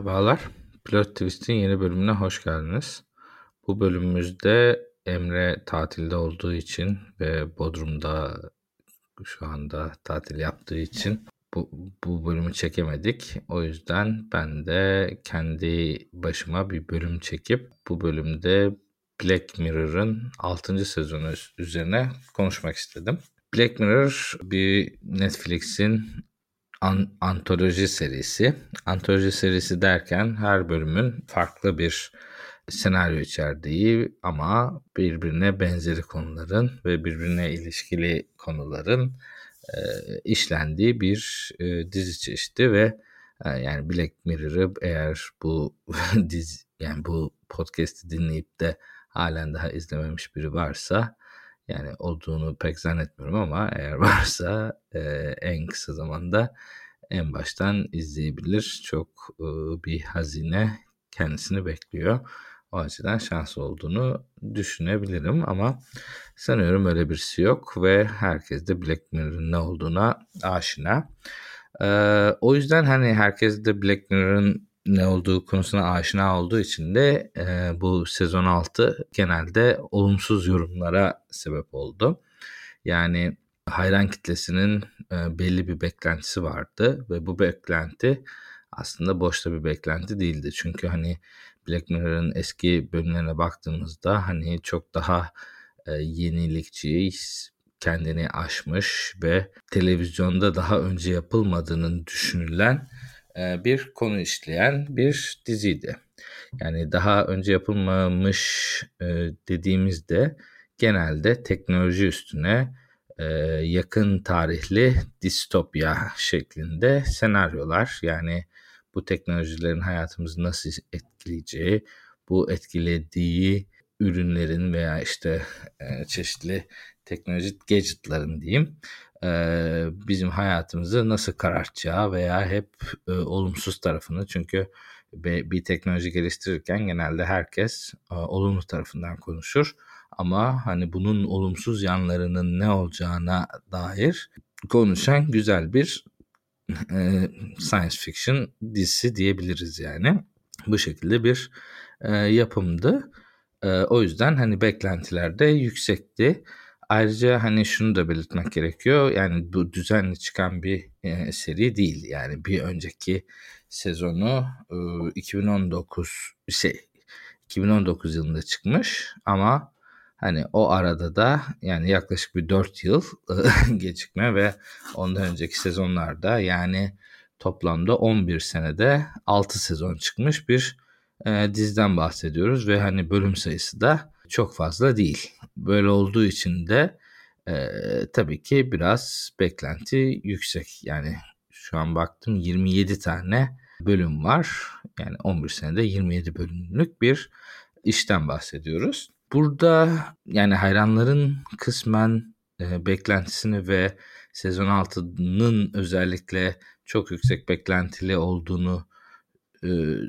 Merhabalar. Plot Twist'in yeni bölümüne hoş geldiniz. Bu bölümümüzde Emre tatilde olduğu için ve Bodrum'da şu anda tatil yaptığı için bu, bu bölümü çekemedik. O yüzden ben de kendi başıma bir bölüm çekip bu bölümde Black Mirror'ın 6. sezonu üzerine konuşmak istedim. Black Mirror bir Netflix'in an, antoloji serisi. Antoloji serisi derken her bölümün farklı bir senaryo içerdiği ama birbirine benzeri konuların ve birbirine ilişkili konuların e, işlendiği bir e, dizi çeşidi ve e, yani Black Mirror'ı eğer bu dizi yani bu podcast'i dinleyip de halen daha izlememiş biri varsa yani olduğunu pek zannetmiyorum ama eğer varsa e, en kısa zamanda en baştan izleyebilir. Çok e, bir hazine kendisini bekliyor. O açıdan şanslı olduğunu düşünebilirim ama sanıyorum öyle birisi yok ve herkes de Black Mirror'ın ne olduğuna aşina. Ee, o yüzden hani herkes de Black Mirror'ın ne olduğu konusuna aşina olduğu için de e, bu sezon 6 genelde olumsuz yorumlara sebep oldu. Yani hayran kitlesinin e, belli bir beklentisi vardı ve bu beklenti aslında boşta bir beklenti değildi. Çünkü hani Black Mirror'ın eski bölümlerine baktığımızda hani çok daha e, yenilikçi, kendini aşmış ve televizyonda daha önce yapılmadığının düşünülen bir konu işleyen bir diziydi. Yani daha önce yapılmamış e, dediğimizde genelde teknoloji üstüne e, yakın tarihli distopya şeklinde senaryolar yani bu teknolojilerin hayatımızı nasıl etkileyeceği, bu etkilediği ürünlerin veya işte çeşitli teknolojik gadgetların diyeyim bizim hayatımızı nasıl karartacağı veya hep olumsuz tarafını çünkü bir teknoloji geliştirirken genelde herkes olumlu tarafından konuşur ama hani bunun olumsuz yanlarının ne olacağına dair konuşan güzel bir e, science fiction dizisi diyebiliriz yani. Bu şekilde bir e, yapımdı. E, o yüzden hani beklentiler de yüksekti. Ayrıca hani şunu da belirtmek gerekiyor. Yani bu düzenli çıkan bir e, seri değil. Yani bir önceki sezonu e, 2019 şey 2019 yılında çıkmış ama Hani o arada da yani yaklaşık bir 4 yıl gecikme ve ondan önceki sezonlarda yani toplamda 11 senede 6 sezon çıkmış bir e, diziden bahsediyoruz ve hani bölüm sayısı da çok fazla değil. Böyle olduğu için de e, tabii ki biraz beklenti yüksek. Yani şu an baktım 27 tane bölüm var. Yani 11 senede 27 bölümlük bir işten bahsediyoruz. Burada yani hayranların kısmen e, beklentisini ve sezon 6'nın özellikle çok yüksek beklentili olduğunu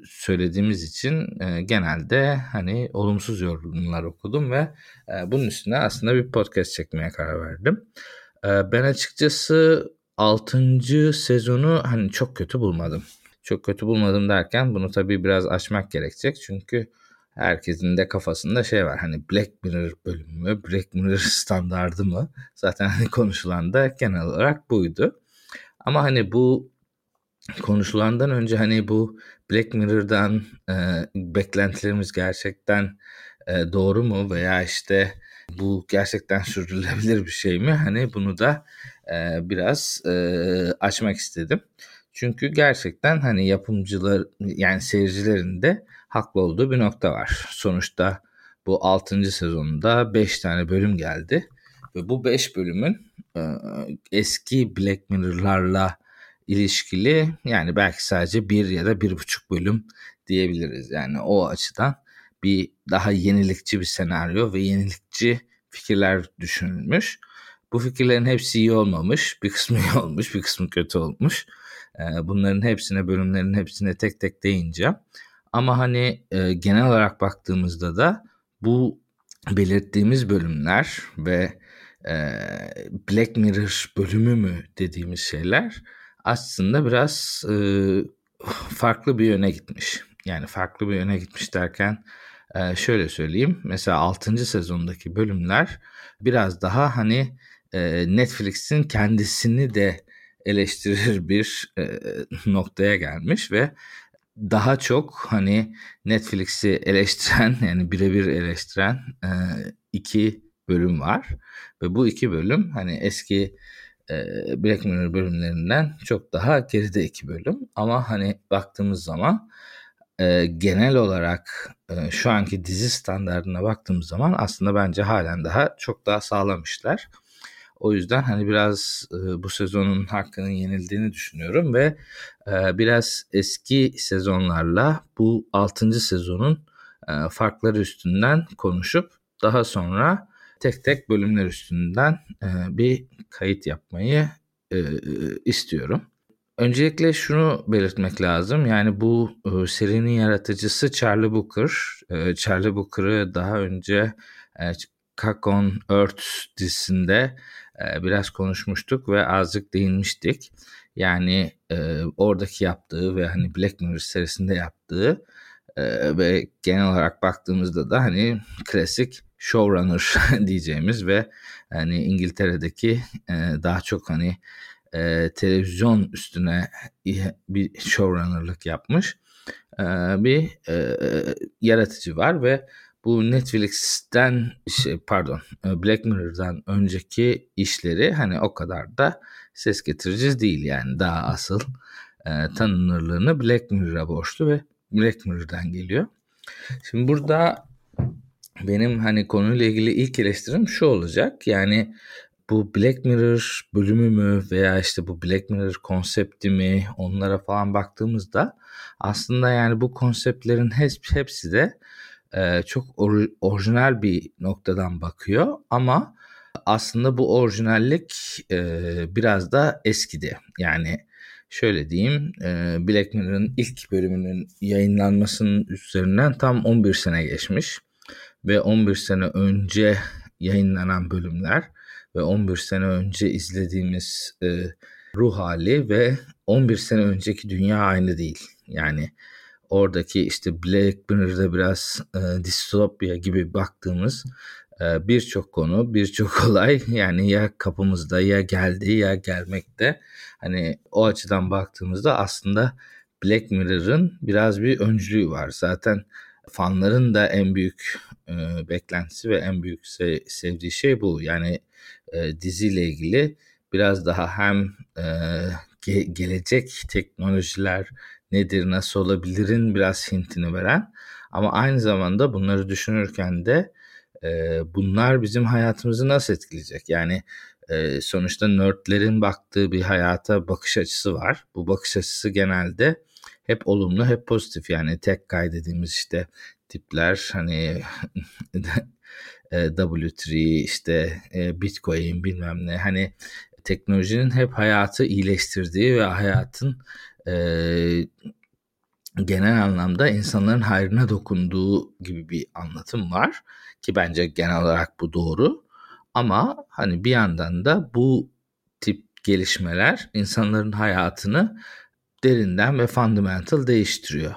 söylediğimiz için genelde hani olumsuz yorumlar okudum ve bunun üstüne aslında bir podcast çekmeye karar verdim. Ben açıkçası 6. sezonu hani çok kötü bulmadım. Çok kötü bulmadım derken bunu tabii biraz açmak gerekecek. Çünkü herkesin de kafasında şey var hani Black Mirror bölümü mü Black Mirror standardı mı zaten hani konuşulan da genel olarak buydu. Ama hani bu konuşulandan önce hani bu Black Mirror'dan e, beklentilerimiz gerçekten e, doğru mu veya işte bu gerçekten sürdürülebilir bir şey mi? Hani bunu da e, biraz e, açmak istedim. Çünkü gerçekten hani yapımcılar yani seyircilerin de haklı olduğu bir nokta var. Sonuçta bu 6. sezonunda 5 tane bölüm geldi. Ve bu 5 bölümün e, eski Black Mirror'larla ilişkili yani belki sadece bir ya da bir buçuk bölüm diyebiliriz. Yani o açıdan bir daha yenilikçi bir senaryo ve yenilikçi fikirler düşünülmüş. Bu fikirlerin hepsi iyi olmamış. Bir kısmı iyi olmuş, bir kısmı kötü olmuş. E, bunların hepsine, bölümlerin hepsine tek tek değineceğim. Ama hani e, genel olarak baktığımızda da bu belirttiğimiz bölümler ve e, Black Mirror bölümü mü dediğimiz şeyler aslında biraz e, farklı bir yöne gitmiş. Yani farklı bir yöne gitmiş derken e, şöyle söyleyeyim. Mesela 6. sezondaki bölümler biraz daha hani e, Netflix'in kendisini de eleştirir bir e, noktaya gelmiş ve daha çok hani Netflix'i eleştiren yani birebir eleştiren e, iki bölüm var ve bu iki bölüm hani eski Black Mirror bölümlerinden çok daha geride iki bölüm ama hani baktığımız zaman e, genel olarak e, şu anki dizi standartına baktığımız zaman aslında bence halen daha çok daha sağlamışlar. O yüzden hani biraz e, bu sezonun hakkının yenildiğini düşünüyorum ve e, biraz eski sezonlarla bu 6. sezonun e, farkları üstünden konuşup daha sonra tek tek bölümler üstünden e, bir kayıt yapmayı e, istiyorum. Öncelikle şunu belirtmek lazım. Yani bu e, serinin yaratıcısı Charlie Booker. E, Charlie Booker'ı daha önce e, Cock on Earth dizisinde e, biraz konuşmuştuk ve azıcık değinmiştik. Yani e, oradaki yaptığı ve hani Black Mirror serisinde yaptığı e, ve genel olarak baktığımızda da hani klasik showrunner diyeceğimiz ve hani İngiltere'deki e, daha çok hani e, televizyon üstüne bir showrunnerlık yapmış e, bir e, yaratıcı var ve bu Netflix'ten şey, pardon Black Mirror'dan önceki işleri hani o kadar da ses getirici değil yani daha asıl e, tanınırlığını Black Mirror'a borçlu ve Black Mirror'dan geliyor. Şimdi burada benim hani konuyla ilgili ilk eleştirim şu olacak. Yani bu Black Mirror bölümü mü veya işte bu Black Mirror konsepti mi onlara falan baktığımızda aslında yani bu konseptlerin hepsi de e, çok or, orijinal bir noktadan bakıyor ama aslında bu orijinallik e, biraz da eskidi. Yani şöyle diyeyim e, Black Mirror'ın ilk bölümünün yayınlanmasının üzerinden tam 11 sene geçmiş ve 11 sene önce yayınlanan bölümler ve 11 sene önce izlediğimiz e, ruh hali ve 11 sene önceki dünya aynı değil. Yani oradaki işte Black Mirror'da biraz e, distopya gibi baktığımız e, birçok konu, birçok olay yani ya kapımızda ya geldi ya gelmekte. Hani o açıdan baktığımızda aslında Black Mirror'ın biraz bir öncülüğü var. Zaten fanların da en büyük e, beklentisi ve en büyük se- sevdiği şey bu. Yani e, diziyle ilgili biraz daha hem e, ge- gelecek teknolojiler nedir, nasıl olabilirin biraz hintini veren ama aynı zamanda bunları düşünürken de e, bunlar bizim hayatımızı nasıl etkileyecek? Yani e, sonuçta nerdlerin baktığı bir hayata bakış açısı var. Bu bakış açısı genelde hep olumlu, hep pozitif. Yani tek kaydediğimiz işte tipler hani W3 işte Bitcoin bilmem ne hani teknolojinin hep hayatı iyileştirdiği ve hayatın e, genel anlamda insanların hayrına dokunduğu gibi bir anlatım var ki bence genel olarak bu doğru. Ama hani bir yandan da bu tip gelişmeler insanların hayatını derinden ve fundamental değiştiriyor.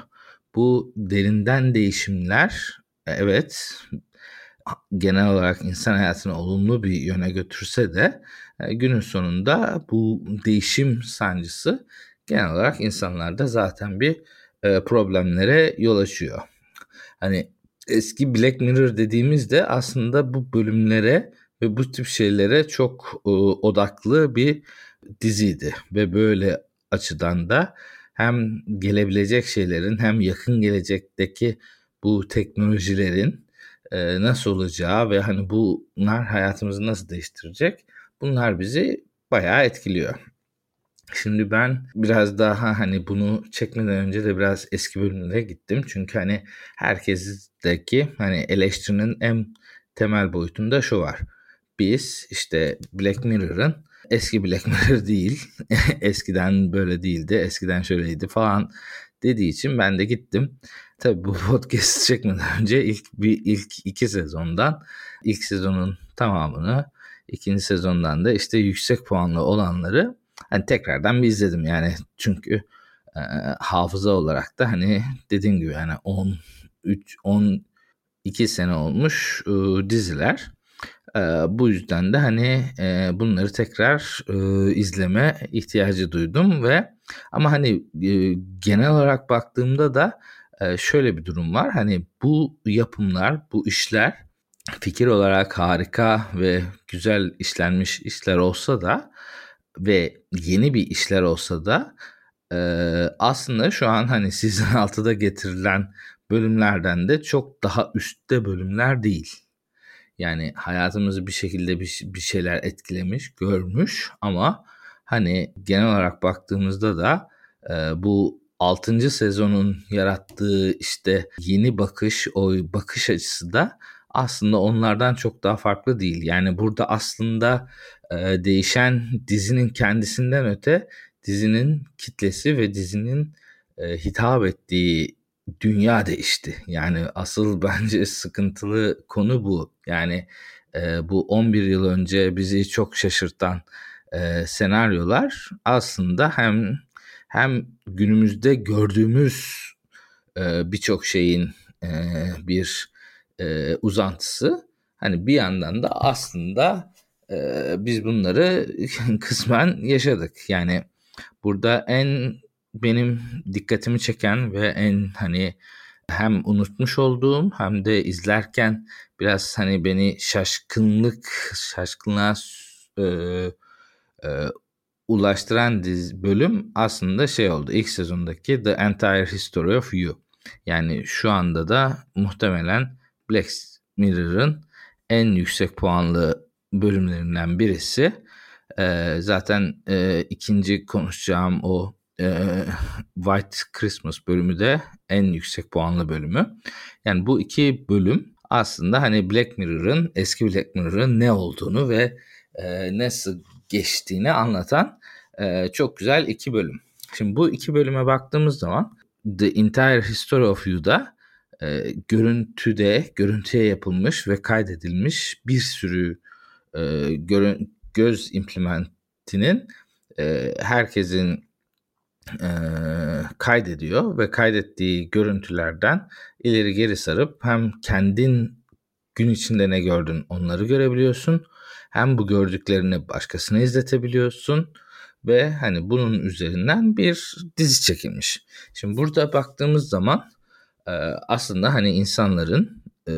Bu derinden değişimler evet genel olarak insan hayatını olumlu bir yöne götürse de e, günün sonunda bu değişim sancısı genel olarak insanlarda zaten bir e, problemlere yol açıyor. Hani eski Black Mirror dediğimizde aslında bu bölümlere ve bu tip şeylere çok e, odaklı bir diziydi ve böyle açıdan da hem gelebilecek şeylerin hem yakın gelecekteki bu teknolojilerin e, nasıl olacağı ve hani bunlar hayatımızı nasıl değiştirecek bunlar bizi bayağı etkiliyor. Şimdi ben biraz daha hani bunu çekmeden önce de biraz eski bölümlere gittim. Çünkü hani herkesteki hani eleştirinin en temel boyutunda şu var. Biz işte Black Mirror'ın eski Black Mirror değil. Eskiden böyle değildi. Eskiden şöyleydi falan dediği için ben de gittim. Tabii bu podcast çekmeden önce ilk bir ilk iki sezondan ilk sezonun tamamını ikinci sezondan da işte yüksek puanlı olanları hani tekrardan bir izledim yani çünkü e, hafıza olarak da hani dediğim gibi yani 10 3 12 sene olmuş e, diziler. E, bu yüzden de hani e, bunları tekrar e, izleme ihtiyacı duydum ve ama hani e, genel olarak baktığımda da e, şöyle bir durum var. Hani bu yapımlar, bu işler fikir olarak harika ve güzel işlenmiş işler olsa da ve yeni bir işler olsa da e, aslında şu an hani sizin 6'da getirilen bölümlerden de çok daha üstte bölümler değil. Yani hayatımızı bir şekilde bir, bir şeyler etkilemiş, görmüş ama hani genel olarak baktığımızda da e, bu 6. sezonun yarattığı işte yeni bakış, o bakış açısı da aslında onlardan çok daha farklı değil. Yani burada aslında e, değişen dizinin kendisinden öte dizinin kitlesi ve dizinin e, hitap ettiği dünya değişti. Yani asıl bence sıkıntılı konu bu. Yani e, bu 11 yıl önce bizi çok şaşırtan e, senaryolar aslında hem hem günümüzde gördüğümüz e, birçok şeyin e, bir e, uzantısı. Hani bir yandan da aslında e, biz bunları kısmen yaşadık. Yani burada en benim dikkatimi çeken ve en hani hem unutmuş olduğum hem de izlerken biraz hani beni şaşkınlık şaşkınlığa e, e, ulaştıran diz bölüm aslında şey oldu. İlk sezondaki The Entire History of You. Yani şu anda da muhtemelen Black Mirror'ın en yüksek puanlı bölümlerinden birisi. E, zaten e, ikinci konuşacağım o e, White Christmas bölümü de en yüksek puanlı bölümü. Yani bu iki bölüm aslında hani Black Mirror'ın eski Black Mirror'ın ne olduğunu ve e, nasıl geçtiğini anlatan e, çok güzel iki bölüm. Şimdi bu iki bölüme baktığımız zaman The Entire History of You'da e, görüntüde, görüntüye yapılmış ve kaydedilmiş bir sürü e, görün, göz implementinin e, herkesin e, kaydediyor ve kaydettiği görüntülerden ileri geri sarıp hem kendin gün içinde ne gördün onları görebiliyorsun. Hem bu gördüklerini başkasına izletebiliyorsun ve hani bunun üzerinden bir dizi çekilmiş. Şimdi burada baktığımız zaman e, aslında hani insanların e,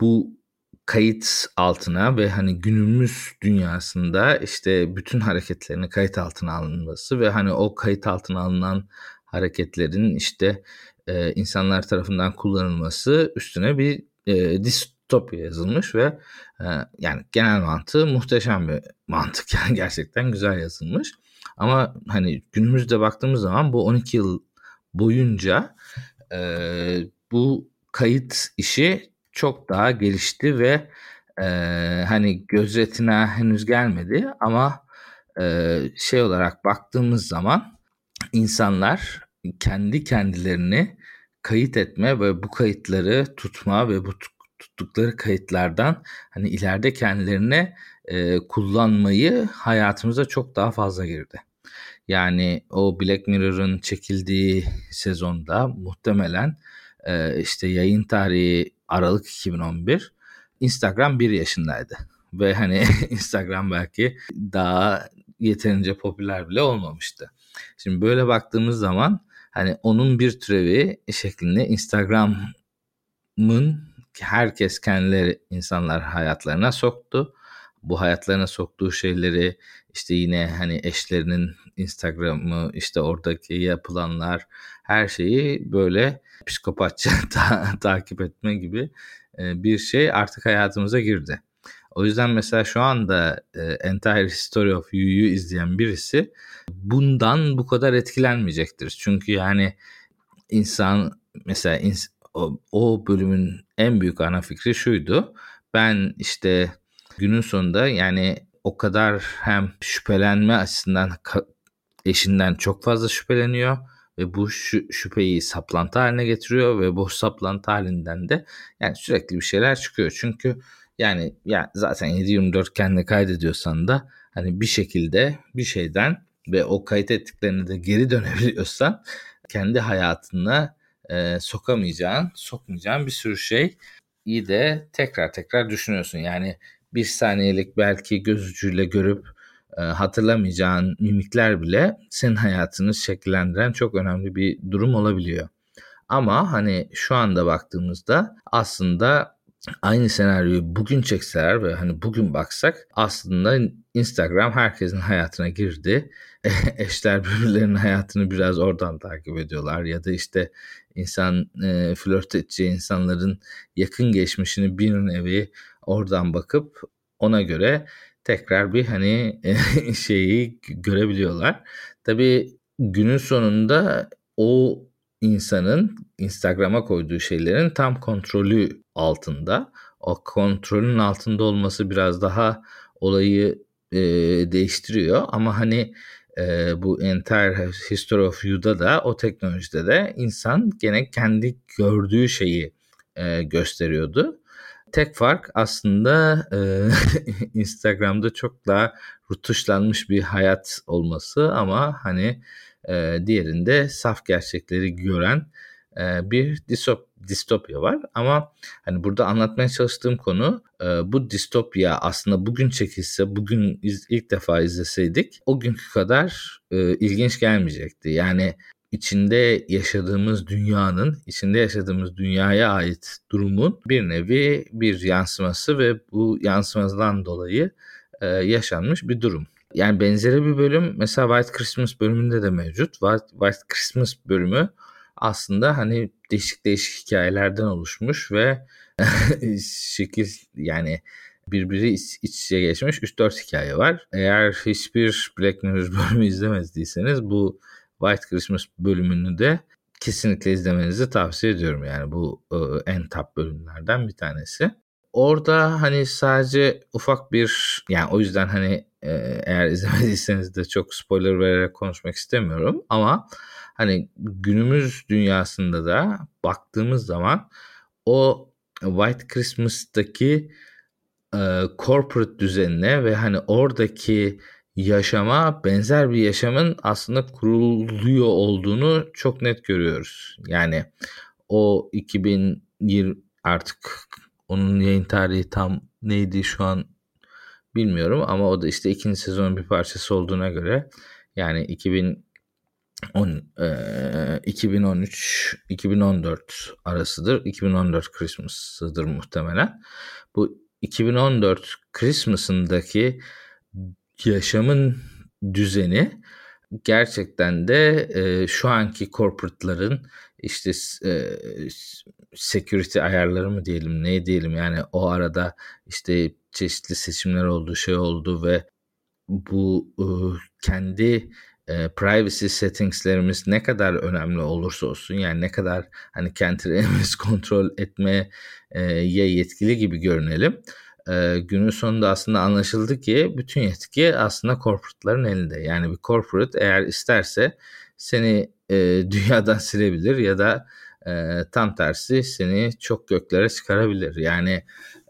bu kayıt altına ve hani günümüz dünyasında işte bütün hareketlerini kayıt altına alınması ve hani o kayıt altına alınan hareketlerin işte e, insanlar tarafından kullanılması üstüne bir e, distopya yazılmış ve e, yani genel mantığı muhteşem bir mantık yani gerçekten güzel yazılmış. Ama hani günümüzde baktığımız zaman bu 12 yıl boyunca e, bu kayıt işi çok daha gelişti ve e, hani gözetine henüz gelmedi ama e, şey olarak baktığımız zaman insanlar kendi kendilerini kayıt etme ve bu kayıtları tutma ve bu tuttukları kayıtlardan hani ileride kendilerine e, kullanmayı hayatımıza çok daha fazla girdi. Yani o Black Mirror'ın çekildiği sezonda muhtemelen e, işte yayın tarihi Aralık 2011 Instagram 1 yaşındaydı. Ve hani Instagram belki daha yeterince popüler bile olmamıştı. Şimdi böyle baktığımız zaman hani onun bir türevi şeklinde Instagram'ın herkes kendileri insanlar hayatlarına soktu. Bu hayatlarına soktuğu şeyleri işte yine hani eşlerinin Instagram'ı işte oradaki yapılanlar her şeyi böyle psikopatça ta- takip etme gibi e, bir şey artık hayatımıza girdi. O yüzden mesela şu anda e, Entire History of You'yu izleyen birisi bundan bu kadar etkilenmeyecektir. Çünkü yani insan mesela ins- o, o bölümün en büyük ana fikri şuydu. Ben işte günün sonunda yani o kadar hem şüphelenme açısından eşinden çok fazla şüpheleniyor ve bu şüpheyi saplantı haline getiriyor ve bu saplantı halinden de yani sürekli bir şeyler çıkıyor. Çünkü yani ya zaten 7-24 kendini kaydediyorsan da hani bir şekilde bir şeyden ve o kayıt ettiklerini de geri dönebiliyorsan kendi hayatına e, sokamayacağın, sokmayacağın bir sürü şey iyi de tekrar tekrar düşünüyorsun. Yani bir saniyelik belki göz ucuyla görüp e, hatırlamayacağın mimikler bile senin hayatını şekillendiren çok önemli bir durum olabiliyor. Ama hani şu anda baktığımızda aslında aynı senaryoyu bugün çekseler ve hani bugün baksak aslında Instagram herkesin hayatına girdi. Eşler birbirlerinin hayatını biraz oradan takip ediyorlar ya da işte insan e, flört edeceği insanların yakın geçmişini bir nevi oradan bakıp ona göre tekrar bir hani şeyi görebiliyorlar. Tabii günün sonunda o insanın Instagram'a koyduğu şeylerin tam kontrolü altında. O kontrolün altında olması biraz daha olayı e, değiştiriyor ama hani e, bu Entire History of You'da da o teknolojide de insan gene kendi gördüğü şeyi e, gösteriyordu. Tek fark aslında e, Instagram'da çok daha rutuşlanmış bir hayat olması ama hani e, diğerinde saf gerçekleri gören e, bir distop, distopya var. Ama hani burada anlatmaya çalıştığım konu e, bu distopya aslında bugün çekilse, bugün iz, ilk defa izleseydik o günkü kadar e, ilginç gelmeyecekti. Yani içinde yaşadığımız dünyanın, içinde yaşadığımız dünyaya ait durumun bir nevi bir yansıması ve bu yansımadan dolayı e, yaşanmış bir durum. Yani benzeri bir bölüm mesela White Christmas bölümünde de mevcut. White, White Christmas bölümü aslında hani değişik değişik hikayelerden oluşmuş ve şekil yani birbiri iç, iç içe geçmiş 3-4 hikaye var. Eğer hiçbir Black Mirror bölümü izlemediyseniz bu White Christmas bölümünü de kesinlikle izlemenizi tavsiye ediyorum. Yani bu e, en top bölümlerden bir tanesi. Orada hani sadece ufak bir yani o yüzden hani e, eğer izlemediyseniz de çok spoiler vererek konuşmak istemiyorum ama hani günümüz dünyasında da baktığımız zaman o White Christmas'taki e, corporate düzenine ve hani oradaki yaşama benzer bir yaşamın aslında kuruluyor olduğunu çok net görüyoruz. Yani o 2020 artık onun yayın tarihi tam neydi şu an bilmiyorum ama o da işte ikinci sezonun bir parçası olduğuna göre yani 2010 e, 2013 2014 arasıdır. 2014 Christmas'ıdır muhtemelen. Bu 2014 Christmas'ındaki yaşamın düzeni gerçekten de e, şu anki corporate'ların işte e, security ayarları mı diyelim ne diyelim yani o arada işte çeşitli seçimler oldu şey oldu ve bu e, kendi e, privacy settingslerimiz ne kadar önemli olursa olsun yani ne kadar hani kendilerimiz kontrol etmeye e, yetkili gibi görünelim e, günün sonunda aslında anlaşıldı ki bütün yetki aslında corporate'ların elinde. Yani bir corporate eğer isterse seni e, dünyadan silebilir ya da e, tam tersi seni çok göklere çıkarabilir. Yani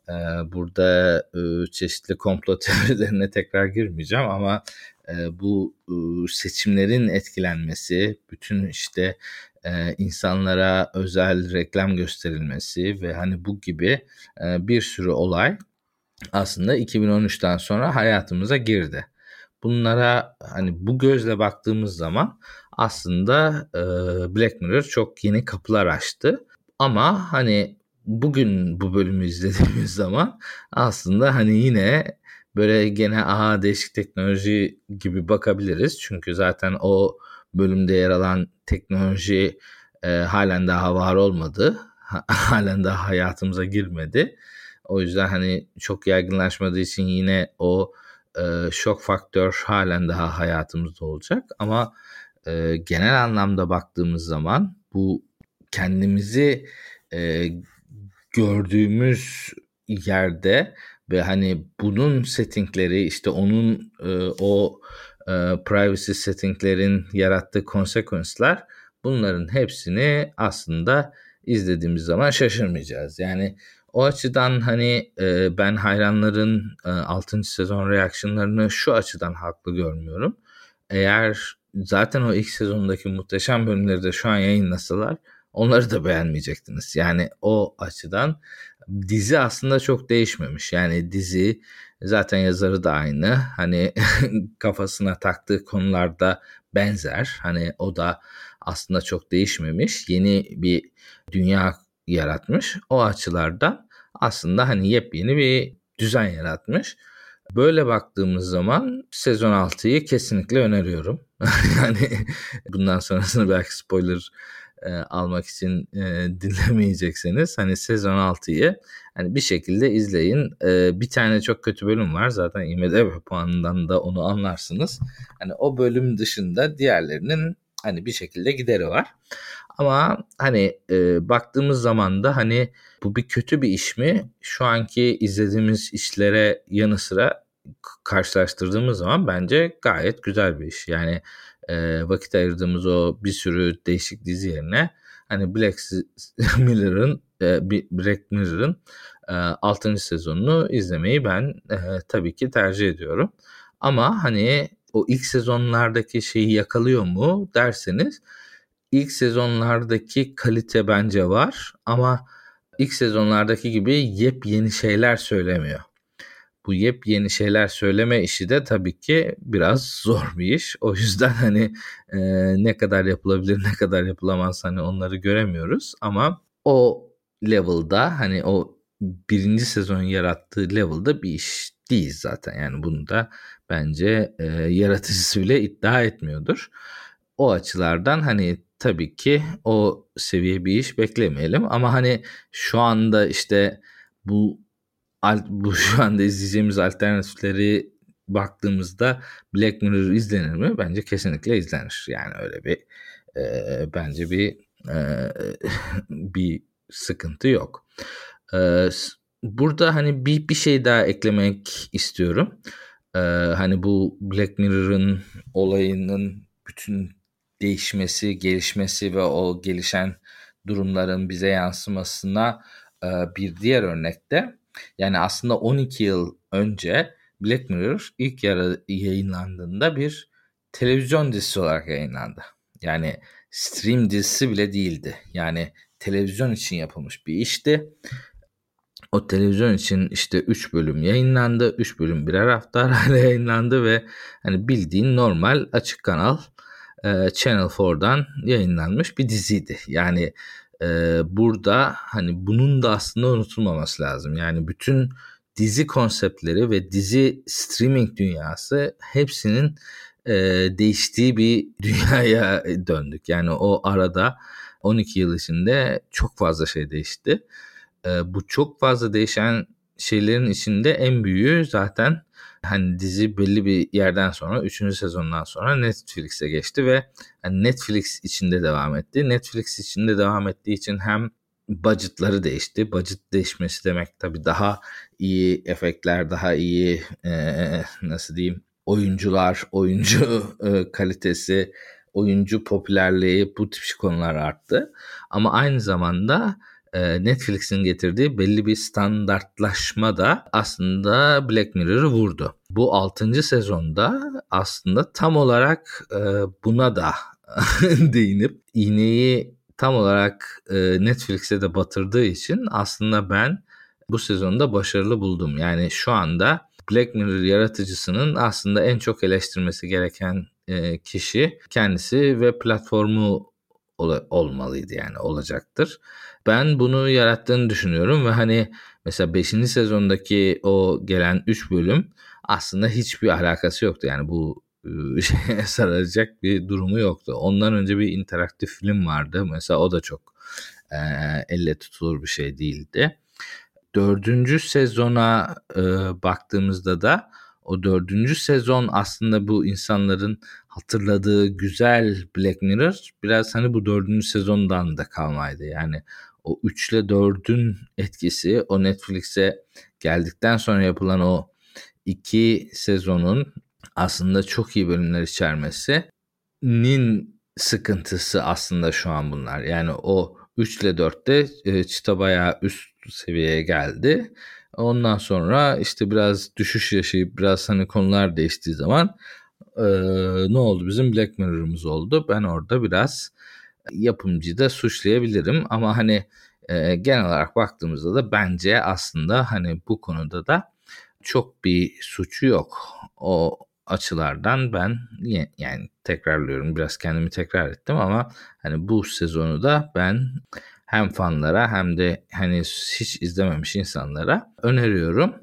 e, burada e, çeşitli komplo teorilerine tekrar girmeyeceğim ama e, bu e, seçimlerin etkilenmesi, bütün işte e, insanlara özel reklam gösterilmesi ve hani bu gibi e, bir sürü olay aslında 2013'ten sonra hayatımıza girdi. Bunlara hani bu gözle baktığımız zaman aslında e, Black Mirror çok yeni kapılar açtı. Ama hani bugün bu bölümü izlediğimiz zaman aslında hani yine böyle gene aha değişik teknoloji gibi bakabiliriz. Çünkü zaten o bölümde yer alan teknoloji e, halen daha var olmadı. halen daha hayatımıza girmedi. O yüzden hani çok yaygınlaşmadığı için yine o e, şok faktör halen daha hayatımızda olacak. Ama e, genel anlamda baktığımız zaman bu kendimizi e, gördüğümüz yerde ve hani bunun settingleri işte onun e, o e, privacy settinglerin yarattığı konsekvensler bunların hepsini aslında izlediğimiz zaman şaşırmayacağız. Yani o açıdan hani e, ben hayranların e, 6. sezon reaksiyonlarını şu açıdan haklı görmüyorum. eğer zaten o ilk sezondaki muhteşem bölümleri de şu an yayınlasalar onları da beğenmeyecektiniz. Yani o açıdan dizi aslında çok değişmemiş. Yani dizi zaten yazarı da aynı. Hani kafasına taktığı konularda benzer. Hani o da aslında çok değişmemiş. Yeni bir dünya yaratmış. O açılardan aslında hani yepyeni bir düzen yaratmış. Böyle baktığımız zaman sezon 6'yı kesinlikle öneriyorum. yani bundan sonrasını belki spoiler e, almak için e, dinlemeyecekseniz hani sezon 6'yı hani bir şekilde izleyin. E, bir tane çok kötü bölüm var zaten IMDb puanından da onu anlarsınız. Hani o bölüm dışında diğerlerinin hani bir şekilde gideri var. Ama hani e, baktığımız zaman da hani bu bir kötü bir iş mi? Şu anki izlediğimiz işlere yanı sıra karşılaştırdığımız zaman bence gayet güzel bir iş. Yani e, vakit ayırdığımız o bir sürü değişik dizi yerine hani Black Mirror'ın e, Black Mirror'ın e, 6. sezonunu izlemeyi ben e, tabii ki tercih ediyorum. Ama hani o ilk sezonlardaki şeyi yakalıyor mu derseniz ilk sezonlardaki kalite bence var ama ilk sezonlardaki gibi yepyeni şeyler söylemiyor. Bu yepyeni şeyler söyleme işi de tabii ki biraz zor bir iş. O yüzden hani e, ne kadar yapılabilir ne kadar yapılamaz hani onları göremiyoruz. Ama o level'da hani o birinci sezon yarattığı level'da bir iş değil zaten. Yani bunu da bence e, yaratıcısı bile iddia etmiyordur. O açılardan hani tabii ki o seviye bir iş beklemeyelim ama hani şu anda işte bu bu şu anda izleyeceğimiz alternatifleri baktığımızda Black Mirror izlenir mi? Bence kesinlikle izlenir. Yani öyle bir e, bence bir e, bir sıkıntı yok. E, burada hani bir bir şey daha eklemek istiyorum. E, hani bu Black Mirror'ın olayının bütün değişmesi, gelişmesi ve o gelişen durumların bize yansımasına e, bir diğer örnekte yani aslında 12 yıl önce Black Mirror ilk yarı yayınlandığında bir televizyon dizisi olarak yayınlandı. Yani stream dizisi bile değildi. Yani televizyon için yapılmış bir işti. O televizyon için işte 3 bölüm yayınlandı. 3 bölüm birer hafta arayla yayınlandı ve hani bildiğin normal açık kanal e, Channel 4'dan yayınlanmış bir diziydi. Yani e, burada hani bunun da aslında unutulmaması lazım. Yani bütün dizi konseptleri ve dizi streaming dünyası hepsinin e, değiştiği bir dünyaya döndük. Yani o arada 12 yıl içinde çok fazla şey değişti. E, bu çok fazla değişen şeylerin içinde en büyüğü zaten hani dizi belli bir yerden sonra 3. sezondan sonra Netflix'e geçti ve hani Netflix içinde devam etti. Netflix içinde devam ettiği için hem budgetları değişti. Budget değişmesi demek tabii daha iyi efektler, daha iyi e, nasıl diyeyim oyuncular, oyuncu e, kalitesi, oyuncu popülerliği bu tip konular arttı. Ama aynı zamanda Netflix'in getirdiği belli bir standartlaşma da aslında Black Mirror'ı vurdu. Bu 6. sezonda aslında tam olarak buna da değinip iğneyi tam olarak Netflix'e de batırdığı için aslında ben bu sezonda başarılı buldum. Yani şu anda Black Mirror yaratıcısının aslında en çok eleştirmesi gereken kişi kendisi ve platformu olmalıydı yani olacaktır. Ben bunu yarattığını düşünüyorum ve hani mesela 5. sezondaki o gelen 3 bölüm aslında hiçbir alakası yoktu. Yani bu şeye sarılacak bir durumu yoktu. Ondan önce bir interaktif film vardı. Mesela o da çok e, elle tutulur bir şey değildi. Dördüncü sezona e, baktığımızda da o dördüncü sezon aslında bu insanların hatırladığı güzel Black Mirror biraz hani bu dördüncü sezondan da kalmaydı. Yani o 3 ile 4'ün etkisi o Netflix'e geldikten sonra yapılan o iki sezonun aslında çok iyi bölümler içermesinin sıkıntısı aslında şu an bunlar. Yani o 3 ile 4'te e, çıta bayağı üst seviyeye geldi. Ondan sonra işte biraz düşüş yaşayıp biraz hani konular değiştiği zaman Ee, ne oldu? Bizim Black Mirror'ımız oldu. Ben orada biraz yapımcıyı da suçlayabilirim ama hani e, genel olarak baktığımızda da bence aslında hani bu konuda da çok bir suçu yok. O açılardan ben yani tekrarlıyorum biraz kendimi tekrar ettim ama hani bu sezonu da ben hem fanlara hem de hani hiç izlememiş insanlara öneriyorum.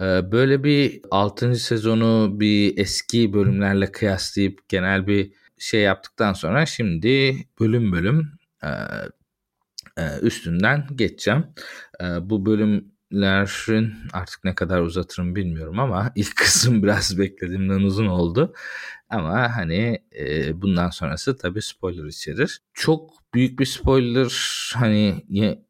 Ee, böyle bir 6. sezonu bir eski bölümlerle kıyaslayıp genel bir şey yaptıktan sonra şimdi bölüm bölüm e, e, üstünden geçeceğim. E, bu bölümlerin artık ne kadar uzatırım bilmiyorum ama ilk kısım biraz beklediğimden uzun oldu. Ama hani bundan sonrası tabii spoiler içerir. Çok büyük bir spoiler hani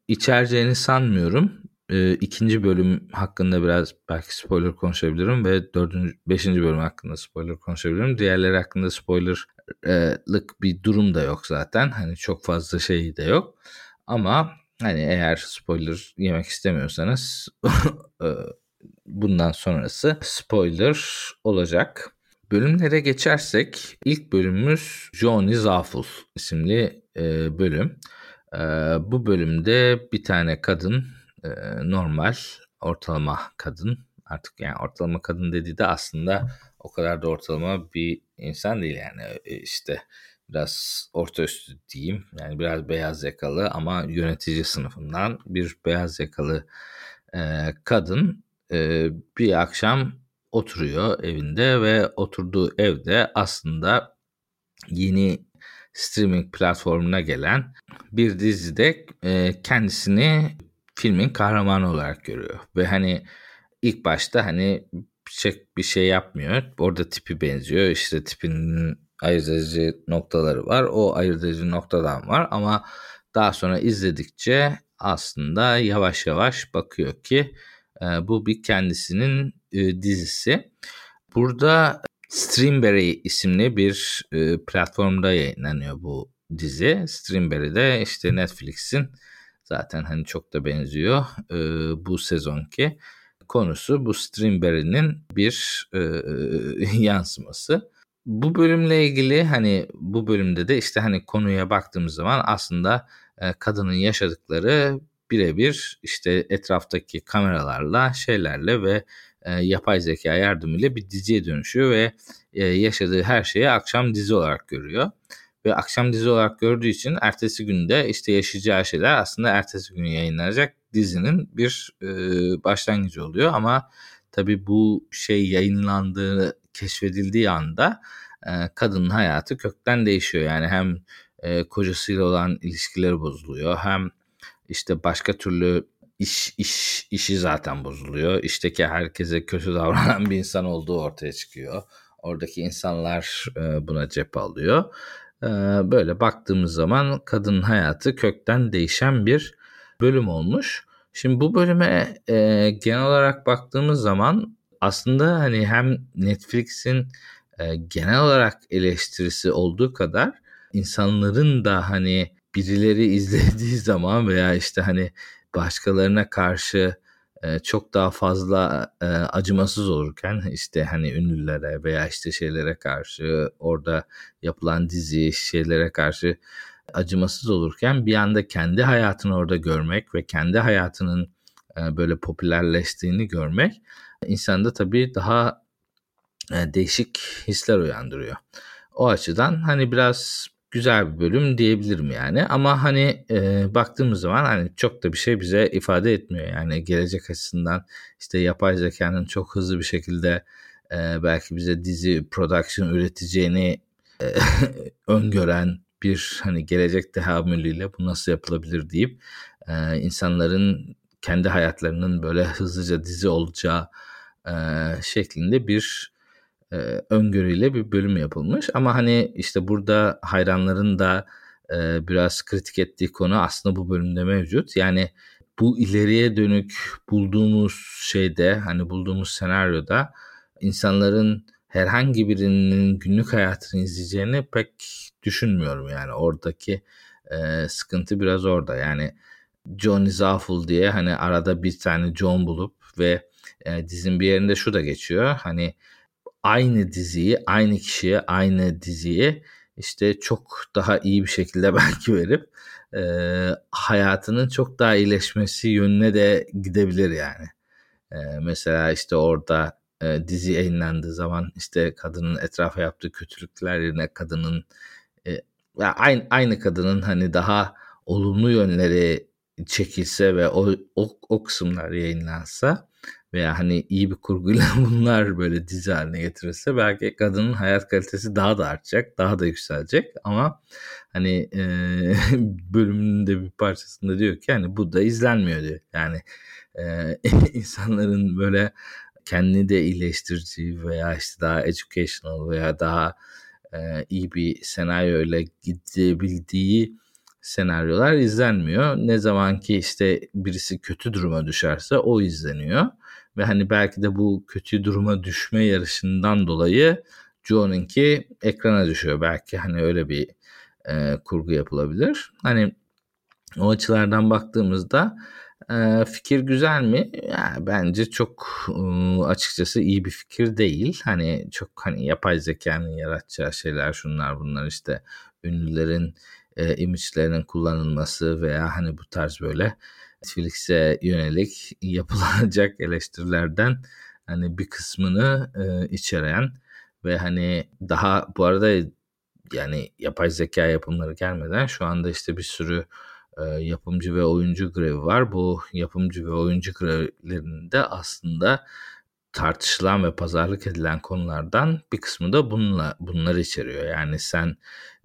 içereceğini sanmıyorum e, ikinci bölüm hakkında biraz belki spoiler konuşabilirim ve dördüncü, beşinci bölüm hakkında spoiler konuşabilirim. Diğerleri hakkında spoilerlık bir durum da yok zaten. Hani çok fazla şey de yok. Ama hani eğer spoiler yemek istemiyorsanız e, bundan sonrası spoiler olacak. Bölümlere geçersek ilk bölümümüz Johnny Zawful isimli e, bölüm. E, bu bölümde bir tane kadın normal ortalama kadın artık yani ortalama kadın dediği de aslında o kadar da ortalama bir insan değil yani işte biraz orta üstü diyeyim yani biraz beyaz yakalı ama yönetici sınıfından bir beyaz yakalı e, kadın e, bir akşam oturuyor evinde ve oturduğu evde aslında yeni streaming platformuna gelen bir dizide e, kendisini filmin kahramanı olarak görüyor. Ve hani ilk başta hani bir bir şey yapmıyor. Orada tipi benziyor. İşte tipinin ayırt edici noktaları var. O ayırt edici noktadan var ama daha sonra izledikçe aslında yavaş yavaş bakıyor ki e, bu bir kendisinin e, dizisi. Burada Streamberry isimli bir e, platformda yayınlanıyor bu dizi. Streamberry de işte Netflix'in Zaten hani çok da benziyor e, bu sezonki konusu bu Streamberry'nin bir e, yansıması. Bu bölümle ilgili hani bu bölümde de işte hani konuya baktığımız zaman aslında e, kadının yaşadıkları birebir işte etraftaki kameralarla şeylerle ve e, yapay zeka yardımıyla bir diziye dönüşüyor ve e, yaşadığı her şeyi akşam dizi olarak görüyor ve akşam dizi olarak gördüğü için ertesi günde işte yaşayacağı şeyler aslında ertesi gün yayınlanacak dizinin bir e, başlangıcı oluyor ama tabii bu şey yayınlandığı keşfedildiği anda e, kadının hayatı kökten değişiyor yani hem e, kocasıyla olan ilişkileri bozuluyor hem işte başka türlü iş iş işi zaten bozuluyor. İşteki herkese kötü davranan bir insan olduğu ortaya çıkıyor. Oradaki insanlar e, buna cephe alıyor. Ee, böyle baktığımız zaman kadının hayatı kökten değişen bir bölüm olmuş. Şimdi bu bölüme e, genel olarak baktığımız zaman aslında hani hem Netflix'in e, genel olarak eleştirisi olduğu kadar insanların da hani birileri izlediği zaman veya işte hani başkalarına karşı e, çok daha fazla e, acımasız olurken işte hani ünlülere veya işte şeylere karşı orada yapılan dizi şeylere karşı acımasız olurken bir anda kendi hayatını orada görmek ve kendi hayatının e, böyle popülerleştiğini görmek insanda tabii daha değişik hisler uyandırıyor. O açıdan hani biraz güzel bir bölüm diyebilirim yani. Ama hani e, baktığımız zaman hani çok da bir şey bize ifade etmiyor. Yani gelecek açısından işte yapay zekanın çok hızlı bir şekilde e, belki bize dizi production üreteceğini e, öngören bir hani gelecek tehamülüyle bu nasıl yapılabilir deyip e, insanların kendi hayatlarının böyle hızlıca dizi olacağı e, şeklinde bir e, öngörüyle bir bölüm yapılmış. Ama hani işte burada hayranların da e, biraz kritik ettiği konu aslında bu bölümde mevcut. Yani bu ileriye dönük bulduğumuz şeyde hani bulduğumuz senaryoda insanların herhangi birinin günlük hayatını izleyeceğini pek düşünmüyorum yani. Oradaki e, sıkıntı biraz orada. Yani Johnny Zawful diye hani arada bir tane John bulup ve e, dizin bir yerinde şu da geçiyor. Hani aynı diziyi, aynı kişiye, aynı diziyi işte çok daha iyi bir şekilde belki verip e, hayatının çok daha iyileşmesi yönüne de gidebilir yani. E, mesela işte orada e, dizi yayınlandığı zaman işte kadının etrafa yaptığı kötülükler yerine kadının e, aynı, aynı kadının hani daha olumlu yönleri çekilse ve o, o, o kısımlar yayınlansa veya hani iyi bir kurguyla bunlar böyle dizi haline getirirse belki kadının hayat kalitesi daha da artacak, daha da yükselecek ama hani e, bölümünün de bir parçasında diyor ki hani bu da izlenmiyor diyor. Yani e, insanların böyle kendini de iyileştirici veya işte daha educational veya daha e, iyi bir senaryoyla gidebildiği senaryolar izlenmiyor. Ne zaman ki işte birisi kötü duruma düşerse o izleniyor. Ve hani belki de bu kötü duruma düşme yarışından dolayı Joe'nunki ekrana düşüyor. Belki hani öyle bir e, kurgu yapılabilir. Hani o açılardan baktığımızda fikir güzel mi? Ya, bence çok açıkçası iyi bir fikir değil. Hani çok hani yapay zekanın yaratacağı şeyler şunlar bunlar işte ünlülerin e, image'lerinin kullanılması veya hani bu tarz böyle Netflix'e yönelik yapılacak eleştirilerden hani bir kısmını e, içeren ve hani daha bu arada yani yapay zeka yapımları gelmeden şu anda işte bir sürü e, yapımcı ve oyuncu grevi var. Bu yapımcı ve oyuncu grevlerinde aslında tartışılan ve pazarlık edilen konulardan bir kısmı da bununla bunları içeriyor. Yani sen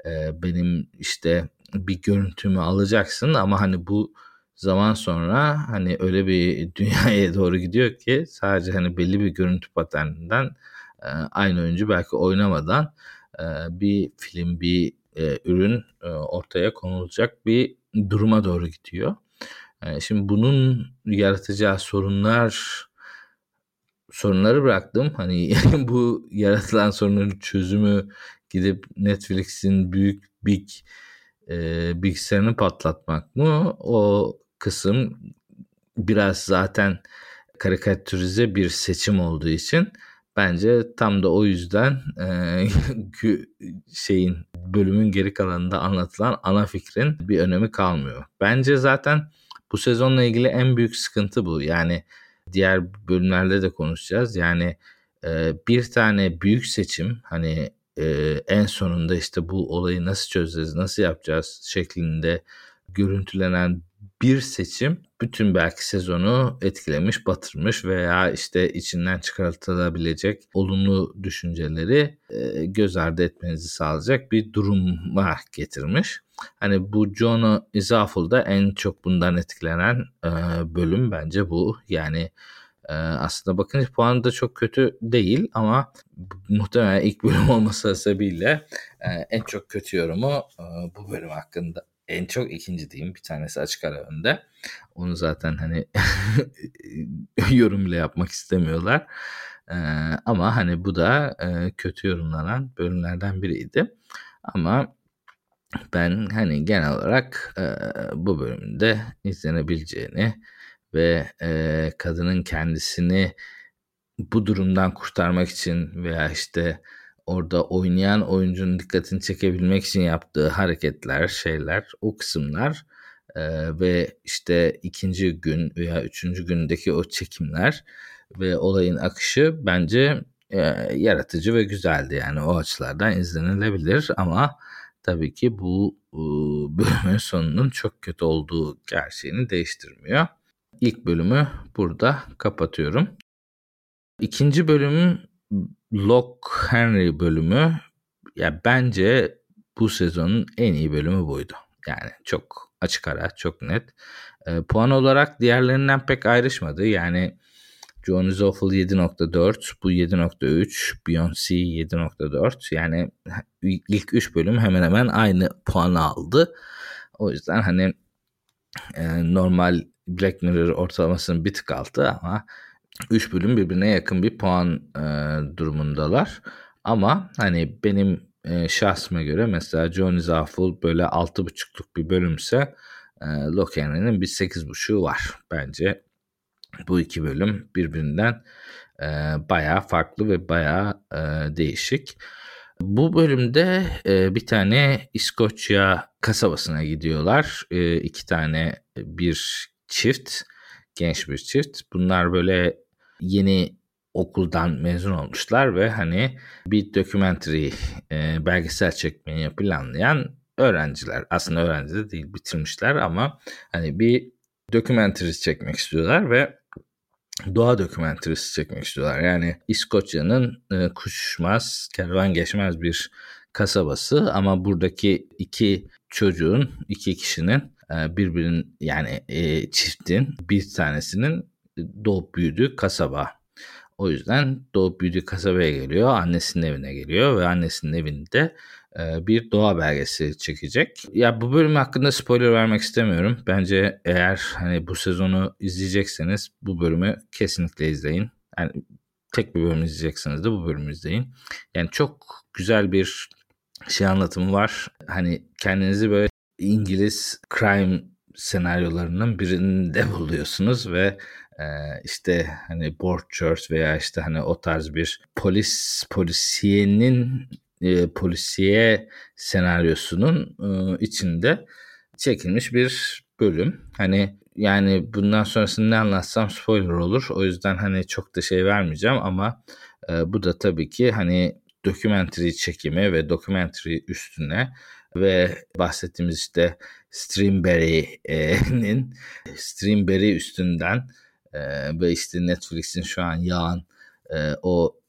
e, benim işte bir görüntümü alacaksın ama hani bu zaman sonra hani öyle bir dünyaya doğru gidiyor ki sadece hani belli bir görüntü paterninden e, aynı oyuncu belki oynamadan e, bir film bir e, ürün e, ortaya konulacak bir duruma doğru gidiyor. Şimdi bunun yaratacağı sorunlar sorunları bıraktım. Hani bu yaratılan sorunların çözümü gidip Netflix'in büyük big e, bilgisayarını patlatmak mı? O kısım biraz zaten karikatürize bir seçim olduğu için bence tam da o yüzden e, şeyin bölümün geri kalanında anlatılan ana fikrin bir önemi kalmıyor. Bence zaten bu sezonla ilgili en büyük sıkıntı bu. Yani diğer bölümlerde de konuşacağız. Yani e, bir tane büyük seçim hani e, en sonunda işte bu olayı nasıl çözeceğiz, nasıl yapacağız şeklinde görüntülenen bir seçim bütün belki sezonu etkilemiş, batırmış veya işte içinden çıkartılabilecek olumlu düşünceleri e, göz ardı etmenizi sağlayacak bir duruma getirmiş. Hani bu John Izaful'da en çok bundan etkilenen e, bölüm bence bu. Yani e, aslında bakınca puanı da çok kötü değil ama muhtemelen ilk bölüm olması sebebiyle en çok kötü yorumu bu bölüm hakkında en çok ikinci diyeyim. Bir tanesi açık ara önde. Onu zaten hani yorum bile yapmak istemiyorlar. Ee, ama hani bu da e, kötü yorumlanan bölümlerden biriydi. Ama ben hani genel olarak e, bu bölümde izlenebileceğini ve e, kadının kendisini bu durumdan kurtarmak için veya işte orada oynayan oyuncunun dikkatini çekebilmek için yaptığı hareketler, şeyler, o kısımlar e, ve işte ikinci gün veya üçüncü gündeki o çekimler ve olayın akışı bence e, yaratıcı ve güzeldi. Yani o açılardan izlenilebilir ama tabii ki bu e, bölümün sonunun çok kötü olduğu gerçeğini değiştirmiyor. İlk bölümü burada kapatıyorum. İkinci bölümün Lock Henry bölümü ya bence bu sezonun en iyi bölümü buydu. Yani çok açık ara, çok net. E, puan olarak diğerlerinden pek ayrışmadı. Yani John is Awful 7.4, bu 7.3, Beyoncé 7.4. Yani ilk 3 bölüm hemen hemen aynı puanı aldı. O yüzden hani e, normal Black Mirror ortalamasının bir tık altı ama 3 bölüm birbirine yakın bir puan e, durumundalar. Ama hani benim e, şahsıma göre mesela Johnny Zawful böyle 6.5'luk bir bölümse e, Loken'in bir 8.5'u var. Bence bu iki bölüm birbirinden e, bayağı farklı ve bayağı e, değişik. Bu bölümde e, bir tane İskoçya kasabasına gidiyorlar. E, iki tane bir çift, genç bir çift. Bunlar böyle yeni okuldan mezun olmuşlar ve hani bir documentary e, belgesel çekmeyi planlayan öğrenciler. Aslında öğrenci de değil bitirmişler ama hani bir documentary çekmek istiyorlar ve doğa dokümenterisi çekmek istiyorlar. Yani İskoçya'nın e, kuşmaz, kervan geçmez bir kasabası ama buradaki iki çocuğun, iki kişinin e, birbirinin yani e, çiftin bir tanesinin doğup büyüdüğü kasaba. O yüzden doğup büyüdüğü kasabaya geliyor, annesinin evine geliyor ve annesinin evinde e, bir doğa belgesi çekecek. Ya bu bölüm hakkında spoiler vermek istemiyorum. Bence eğer hani bu sezonu izleyecekseniz bu bölümü kesinlikle izleyin. Yani tek bir bölüm izleyecekseniz de bu bölümü izleyin. Yani çok güzel bir şey anlatımı var. Hani kendinizi böyle İngiliz crime senaryolarının birinde buluyorsunuz ve işte hani Broadchurch veya işte hani o tarz bir polis polisiyenin e, polisiye senaryosunun e, içinde çekilmiş bir bölüm. Hani yani bundan sonrasını ne anlatsam spoiler olur. O yüzden hani çok da şey vermeyeceğim ama e, bu da tabii ki hani dokumentary çekimi ve dokumentary üstüne ve bahsettiğimiz işte Streamberry'nin Streamberry üstünden e, ve işte Netflix'in şu an yağan e, o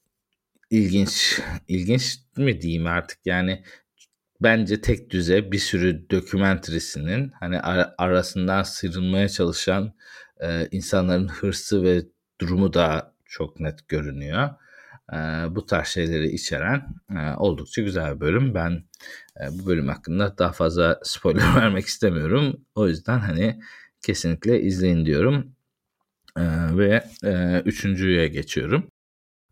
ilginç ilginç mi diyeyim artık yani bence tek düze bir sürü dokümantrisinin hani arasından sıyrılmaya çalışan e, insanların hırsı ve durumu da çok net görünüyor. E, bu tarz şeyleri içeren e, oldukça güzel bir bölüm. Ben e, bu bölüm hakkında daha fazla spoiler vermek istemiyorum. O yüzden hani kesinlikle izleyin diyorum. E, ve e, üçüncüye geçiyorum.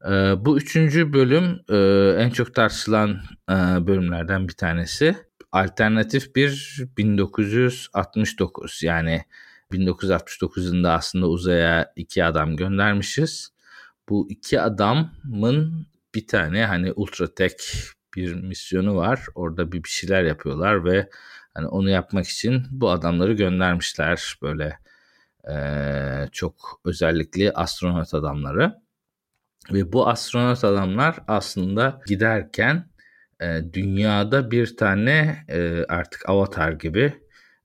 Ee, bu üçüncü bölüm e, en çok tartışılan e, bölümlerden bir tanesi. Alternatif bir 1969 yani 1969 yılında aslında uzaya iki adam göndermişiz. Bu iki adamın bir tane hani ultratek bir misyonu var. Orada bir şeyler yapıyorlar ve hani onu yapmak için bu adamları göndermişler böyle e, çok özellikli astronot adamları. Ve bu astronot adamlar aslında giderken e, dünyada bir tane e, artık avatar gibi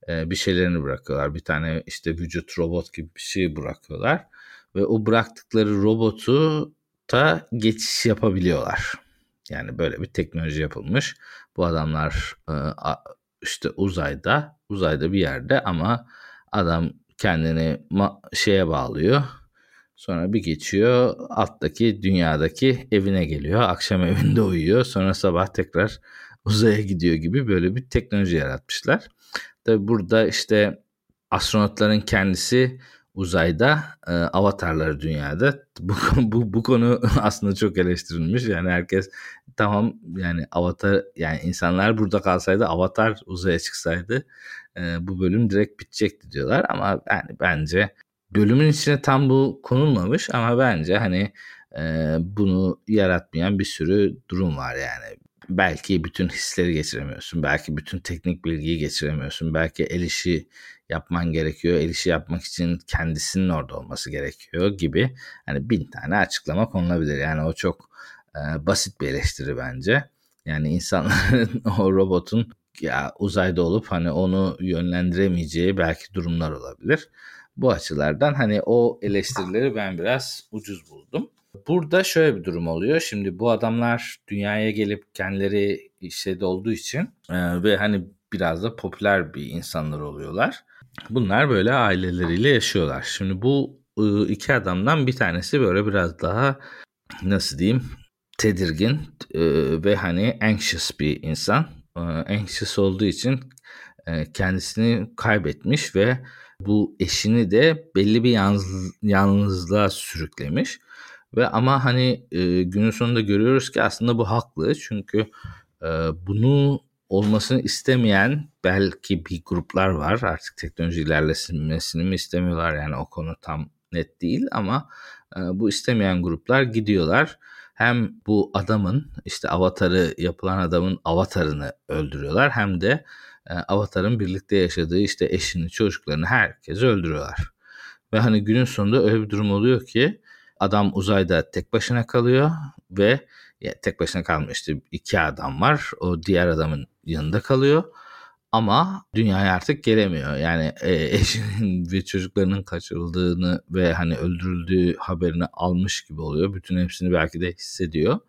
e, bir şeylerini bırakıyorlar. Bir tane işte vücut robot gibi bir şey bırakıyorlar. Ve o bıraktıkları robotu da geçiş yapabiliyorlar. Yani böyle bir teknoloji yapılmış. Bu adamlar e, işte uzayda, uzayda bir yerde ama adam kendini şeye bağlıyor Sonra bir geçiyor alttaki dünyadaki evine geliyor. Akşam evinde uyuyor. Sonra sabah tekrar uzaya gidiyor gibi böyle bir teknoloji yaratmışlar. Tabi burada işte astronotların kendisi uzayda, e, avatarları dünyada. Bu, bu, bu konu aslında çok eleştirilmiş. Yani herkes tamam yani avatar yani insanlar burada kalsaydı avatar uzaya çıksaydı e, bu bölüm direkt bitecekti diyorlar. Ama yani bence bölümün içine tam bu konulmamış ama bence hani e, bunu yaratmayan bir sürü durum var yani. Belki bütün hisleri geçiremiyorsun. Belki bütün teknik bilgiyi geçiremiyorsun. Belki el işi yapman gerekiyor. El işi yapmak için kendisinin orada olması gerekiyor gibi. Hani bin tane açıklama konulabilir. Yani o çok e, basit bir eleştiri bence. Yani insanların o robotun ya uzayda olup hani onu yönlendiremeyeceği belki durumlar olabilir. Bu açılardan hani o eleştirileri ben biraz ucuz buldum. Burada şöyle bir durum oluyor. Şimdi bu adamlar dünyaya gelip kendileri şeyde olduğu için e, ve hani biraz da popüler bir insanlar oluyorlar. Bunlar böyle aileleriyle yaşıyorlar. Şimdi bu e, iki adamdan bir tanesi böyle biraz daha nasıl diyeyim tedirgin e, ve hani anxious bir insan. E, anxious olduğu için e, kendisini kaybetmiş ve bu eşini de belli bir yalnız, yalnızlığa sürüklemiş. Ve ama hani e, günün sonunda görüyoruz ki aslında bu haklı. Çünkü e, bunu olmasını istemeyen belki bir gruplar var. Artık teknoloji ilerlesilmesini mi istemiyorlar yani o konu tam net değil ama bu istemeyen gruplar gidiyorlar. Hem bu adamın işte avatarı yapılan adamın avatarını öldürüyorlar hem de avatarın birlikte yaşadığı işte eşini, çocuklarını herkesi öldürüyorlar. Ve hani günün sonunda öyle bir durum oluyor ki adam uzayda tek başına kalıyor ve ya tek başına kalmıyor işte iki adam var. O diğer adamın yanında kalıyor. Ama dünyaya artık gelemiyor. Yani e, eşinin ve çocuklarının kaçırıldığını ve hani öldürüldüğü haberini almış gibi oluyor. Bütün hepsini belki de hissediyor.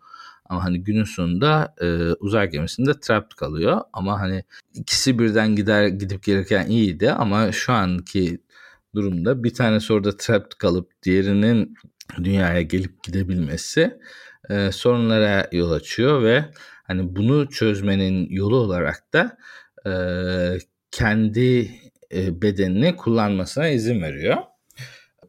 Ama hani günün sonunda e, uzay gemisinde trapped kalıyor. Ama hani ikisi birden gider gidip gelirken iyiydi ama şu anki durumda bir tanesi orada trapped kalıp diğerinin dünyaya gelip gidebilmesi e, sorunlara yol açıyor ve hani bunu çözmenin yolu olarak da e, kendi e, bedenini kullanmasına izin veriyor.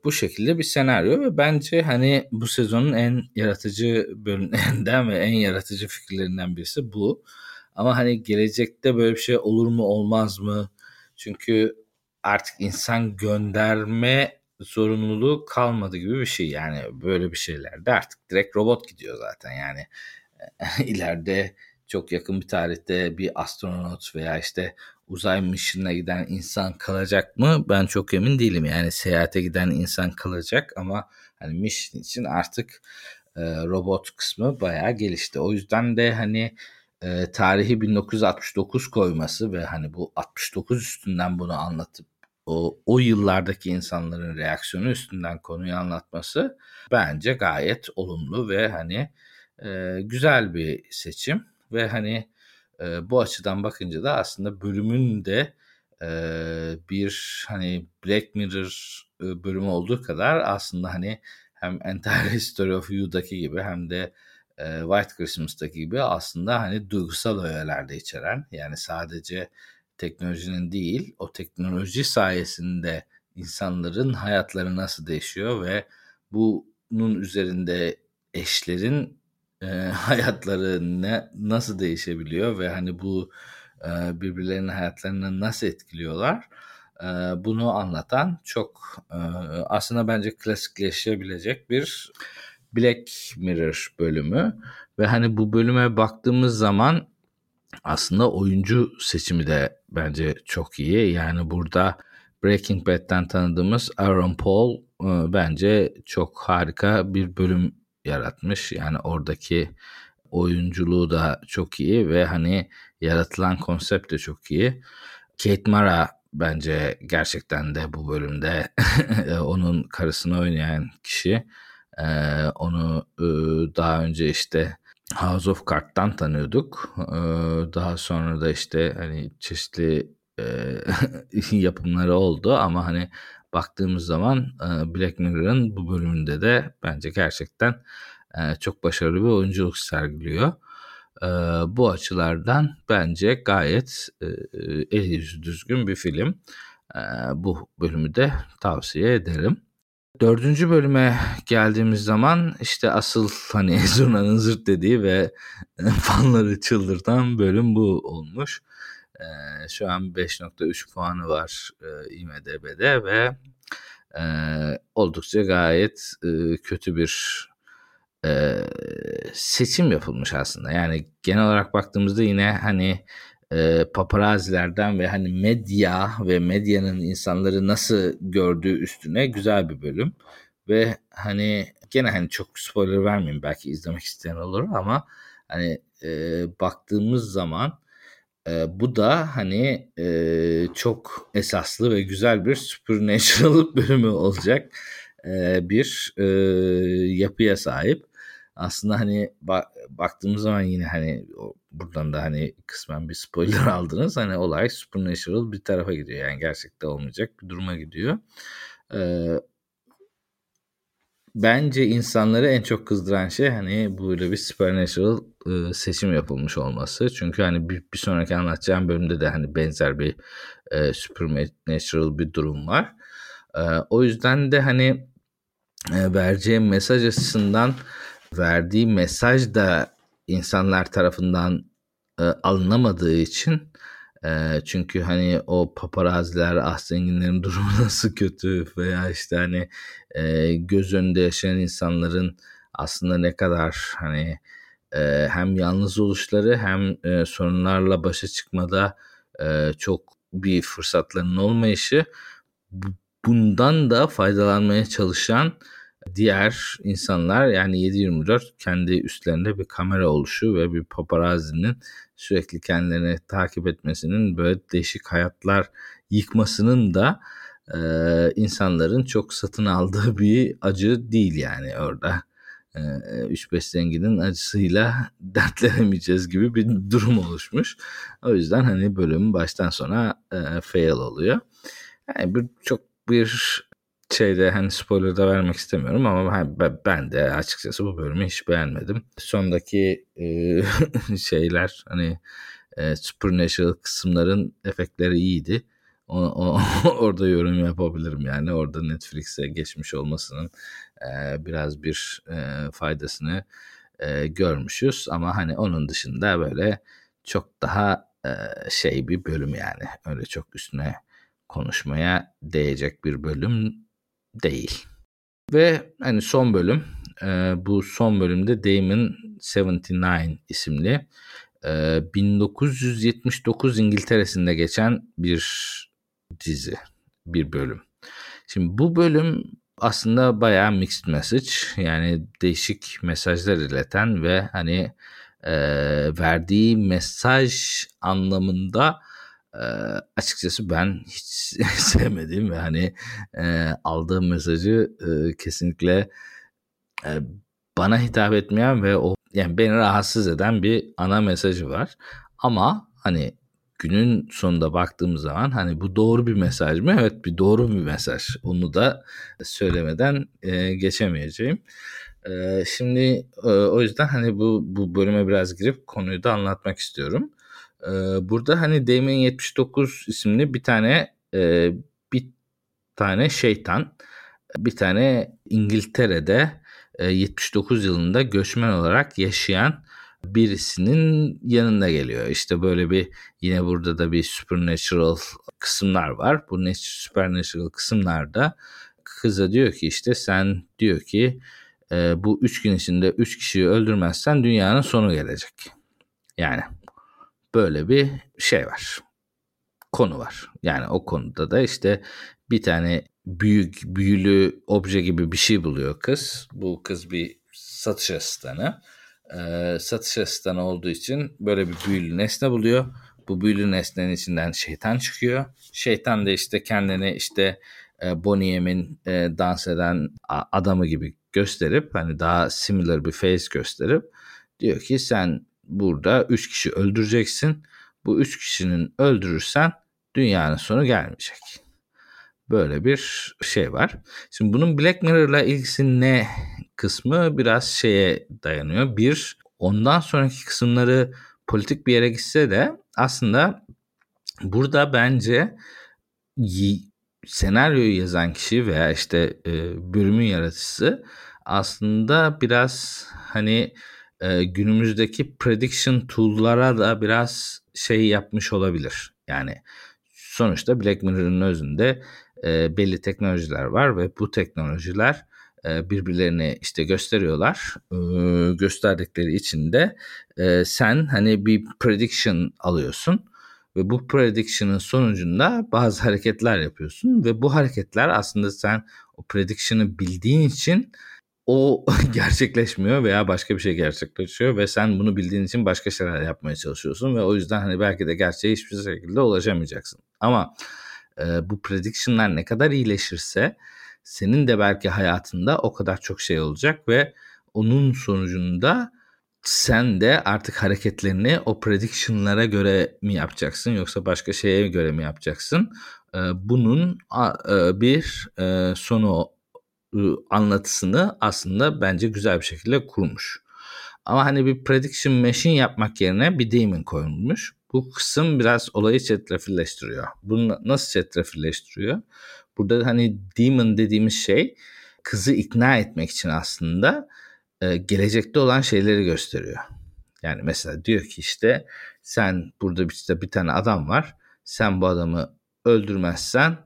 Bu şekilde bir senaryo ve bence hani bu sezonun en yaratıcı bölümlerinden ve en yaratıcı fikirlerinden birisi bu. Ama hani gelecekte böyle bir şey olur mu olmaz mı? Çünkü artık insan gönderme zorunluluğu kalmadı gibi bir şey. Yani böyle bir şeylerde artık direkt robot gidiyor zaten. Yani ileride çok yakın bir tarihte bir astronot veya işte uzay mission'ına giden insan kalacak mı? Ben çok emin değilim. Yani seyahate giden insan kalacak ama hani mission için artık e, robot kısmı bayağı gelişti. O yüzden de hani e, tarihi 1969 koyması ve hani bu 69 üstünden bunu anlatıp o, o yıllardaki insanların reaksiyonu üstünden konuyu anlatması bence gayet olumlu ve hani e, güzel bir seçim ve hani e, bu açıdan bakınca da aslında bölümün de e, bir hani Black Mirror e, bölümü olduğu kadar aslında hani hem Entire History of You'daki gibi hem de e, White Christmas'taki gibi aslında hani duygusal öğeler de içeren yani sadece teknolojinin değil o teknoloji sayesinde insanların hayatları nasıl değişiyor ve bunun üzerinde eşlerin e, hayatları ne nasıl değişebiliyor ve hani bu e, birbirlerinin hayatlarını nasıl etkiliyorlar e, bunu anlatan çok e, aslında bence klasikleşebilecek bir Black Mirror bölümü ve hani bu bölüme baktığımız zaman aslında oyuncu seçimi de bence çok iyi. Yani burada Breaking Bad'den tanıdığımız Aaron Paul bence çok harika bir bölüm yaratmış. Yani oradaki oyunculuğu da çok iyi ve hani yaratılan konsept de çok iyi. Kate Mara bence gerçekten de bu bölümde onun karısını oynayan kişi. Ee, onu e, daha önce işte House of Cards'tan tanıyorduk. Ee, daha sonra da işte hani çeşitli e, yapımları oldu ama hani baktığımız zaman e, Black Mirror'ın bu bölümünde de bence gerçekten e, çok başarılı bir oyunculuk sergiliyor. Bu açılardan bence gayet el yüzü düzgün bir film. Bu bölümü de tavsiye ederim. Dördüncü bölüme geldiğimiz zaman işte asıl hani zurnanın zırt dediği ve fanları çıldırtan bölüm bu olmuş. Ee, şu an 5.3 puanı var e, IMDB'de ve e, oldukça gayet e, kötü bir e, seçim yapılmış aslında. Yani genel olarak baktığımızda yine hani e, paparazilerden ve hani medya ve medyanın insanları nasıl gördüğü üstüne güzel bir bölüm. Ve hani gene hani çok spoiler vermeyeyim belki izlemek isteyen olur ama hani e, baktığımız zaman e, bu da hani e, çok esaslı ve güzel bir supernatural bölümü olacak e, bir e, yapıya sahip. Aslında hani ba- baktığımız zaman yine hani buradan da hani kısmen bir spoiler aldınız. Hani olay supernatural bir tarafa gidiyor. Yani gerçekte olmayacak bir duruma gidiyor. Ee, bence insanları en çok kızdıran şey hani böyle bir supernatural e, seçim yapılmış olması. Çünkü hani bir, bir sonraki anlatacağım bölümde de hani benzer bir e, supernatural bir durum var. E, o yüzden de hani e, vereceğim mesaj açısından verdiği mesaj da insanlar tarafından e, alınamadığı için Çünkü hani o paparaziler, ah zenginlerin durumu nasıl kötü veya işte hani e, göz önünde yaşayan insanların aslında ne kadar hani e, hem yalnız oluşları hem e, sorunlarla başa çıkmada e, çok bir fırsatlarının olmayışı bundan da faydalanmaya çalışan diğer insanlar yani 7-24 kendi üstlerinde bir kamera oluşu ve bir paparazinin sürekli kendilerini takip etmesinin böyle değişik hayatlar yıkmasının da e, insanların çok satın aldığı bir acı değil yani orada. 3-5 zenginin acısıyla dertlenemeyeceğiz gibi bir durum oluşmuş. O yüzden hani bölüm baştan sona e, fail oluyor. Yani bir, çok bir şeyde hani spoiler da vermek istemiyorum ama ben de açıkçası bu bölümü hiç beğenmedim. Sondaki e, şeyler hani e, supernatural kısımların efektleri iyiydi. O, o, orada yorum yapabilirim yani orada Netflix'e geçmiş olmasının e, biraz bir e, faydasını e, görmüşüz ama hani onun dışında böyle çok daha e, şey bir bölüm yani öyle çok üstüne konuşmaya değecek bir bölüm değil. Ve hani son bölüm e, bu son bölümde Damon 79 isimli e, 1979 İngiltere'sinde geçen bir dizi, bir bölüm. Şimdi bu bölüm aslında bayağı mixed message yani değişik mesajlar ileten ve hani e, verdiği mesaj anlamında açıkçası ben hiç sevmediğim ve hani e, aldığım mesajı e, kesinlikle e, bana hitap etmeyen ve o yani beni rahatsız eden bir ana mesajı var. Ama hani günün sonunda baktığımız zaman hani bu doğru bir mesaj mı? Evet bir doğru bir mesaj. Onu da söylemeden e, geçemeyeceğim. E, şimdi e, o yüzden hani bu, bu bölüme biraz girip konuyu da anlatmak istiyorum. E, burada hani Damon 79 isimli bir tane e, bir tane şeytan bir tane İngiltere'de e, 79 yılında göçmen olarak yaşayan birisinin yanında geliyor. İşte böyle bir yine burada da bir supernatural kısımlar var. Bu supernatural kısımlarda kıza diyor ki işte sen diyor ki e, bu üç gün içinde üç kişiyi öldürmezsen dünyanın sonu gelecek. Yani böyle bir şey var. Konu var. Yani o konuda da işte bir tane büyük büyülü obje gibi bir şey buluyor kız. Bu kız bir satış asistanı e, satış asistanı olduğu için böyle bir büyülü nesne buluyor. Bu büyülü nesnenin içinden şeytan çıkıyor. Şeytan da işte kendini işte e, Bonnie e, dans eden adamı gibi gösterip hani daha similar bir face gösterip diyor ki sen burada üç kişi öldüreceksin. Bu üç kişinin öldürürsen dünyanın sonu gelmeyecek. Böyle bir şey var. Şimdi bunun Black Mirror'la ilgisi ne kısmı biraz şeye dayanıyor. Bir, ondan sonraki kısımları politik bir yere gitse de aslında burada bence senaryoyu yazan kişi veya işte e, bölümün yaratıcısı aslında biraz hani e, günümüzdeki prediction tool'lara da biraz şey yapmış olabilir. Yani sonuçta Black Mirror'ın özünde e, belli teknolojiler var ve bu teknolojiler e, birbirlerini işte gösteriyorlar. E, gösterdikleri için de e, sen hani bir prediction alıyorsun ve bu prediction'ın sonucunda bazı hareketler yapıyorsun ve bu hareketler aslında sen o prediction'ı bildiğin için o gerçekleşmiyor veya başka bir şey gerçekleşiyor ve sen bunu bildiğin için başka şeyler yapmaya çalışıyorsun ve o yüzden hani belki de gerçeğe hiçbir şekilde ulaşamayacaksın. Ama e, bu prediction'lar ne kadar iyileşirse senin de belki hayatında o kadar çok şey olacak ve onun sonucunda sen de artık hareketlerini o prediction'lara göre mi yapacaksın yoksa başka şeye göre mi yapacaksın? E, bunun e, bir e, sonu anlatısını aslında bence güzel bir şekilde kurmuş. Ama hani bir prediction machine yapmak yerine bir daemon koyulmuş. Bu kısım biraz olayı çetrefilleştiriyor. Bunu nasıl çetrefilleştiriyor? Burada hani demon dediğimiz şey kızı ikna etmek için aslında gelecekte olan şeyleri gösteriyor. Yani mesela diyor ki işte sen burada işte bir tane adam var. Sen bu adamı öldürmezsen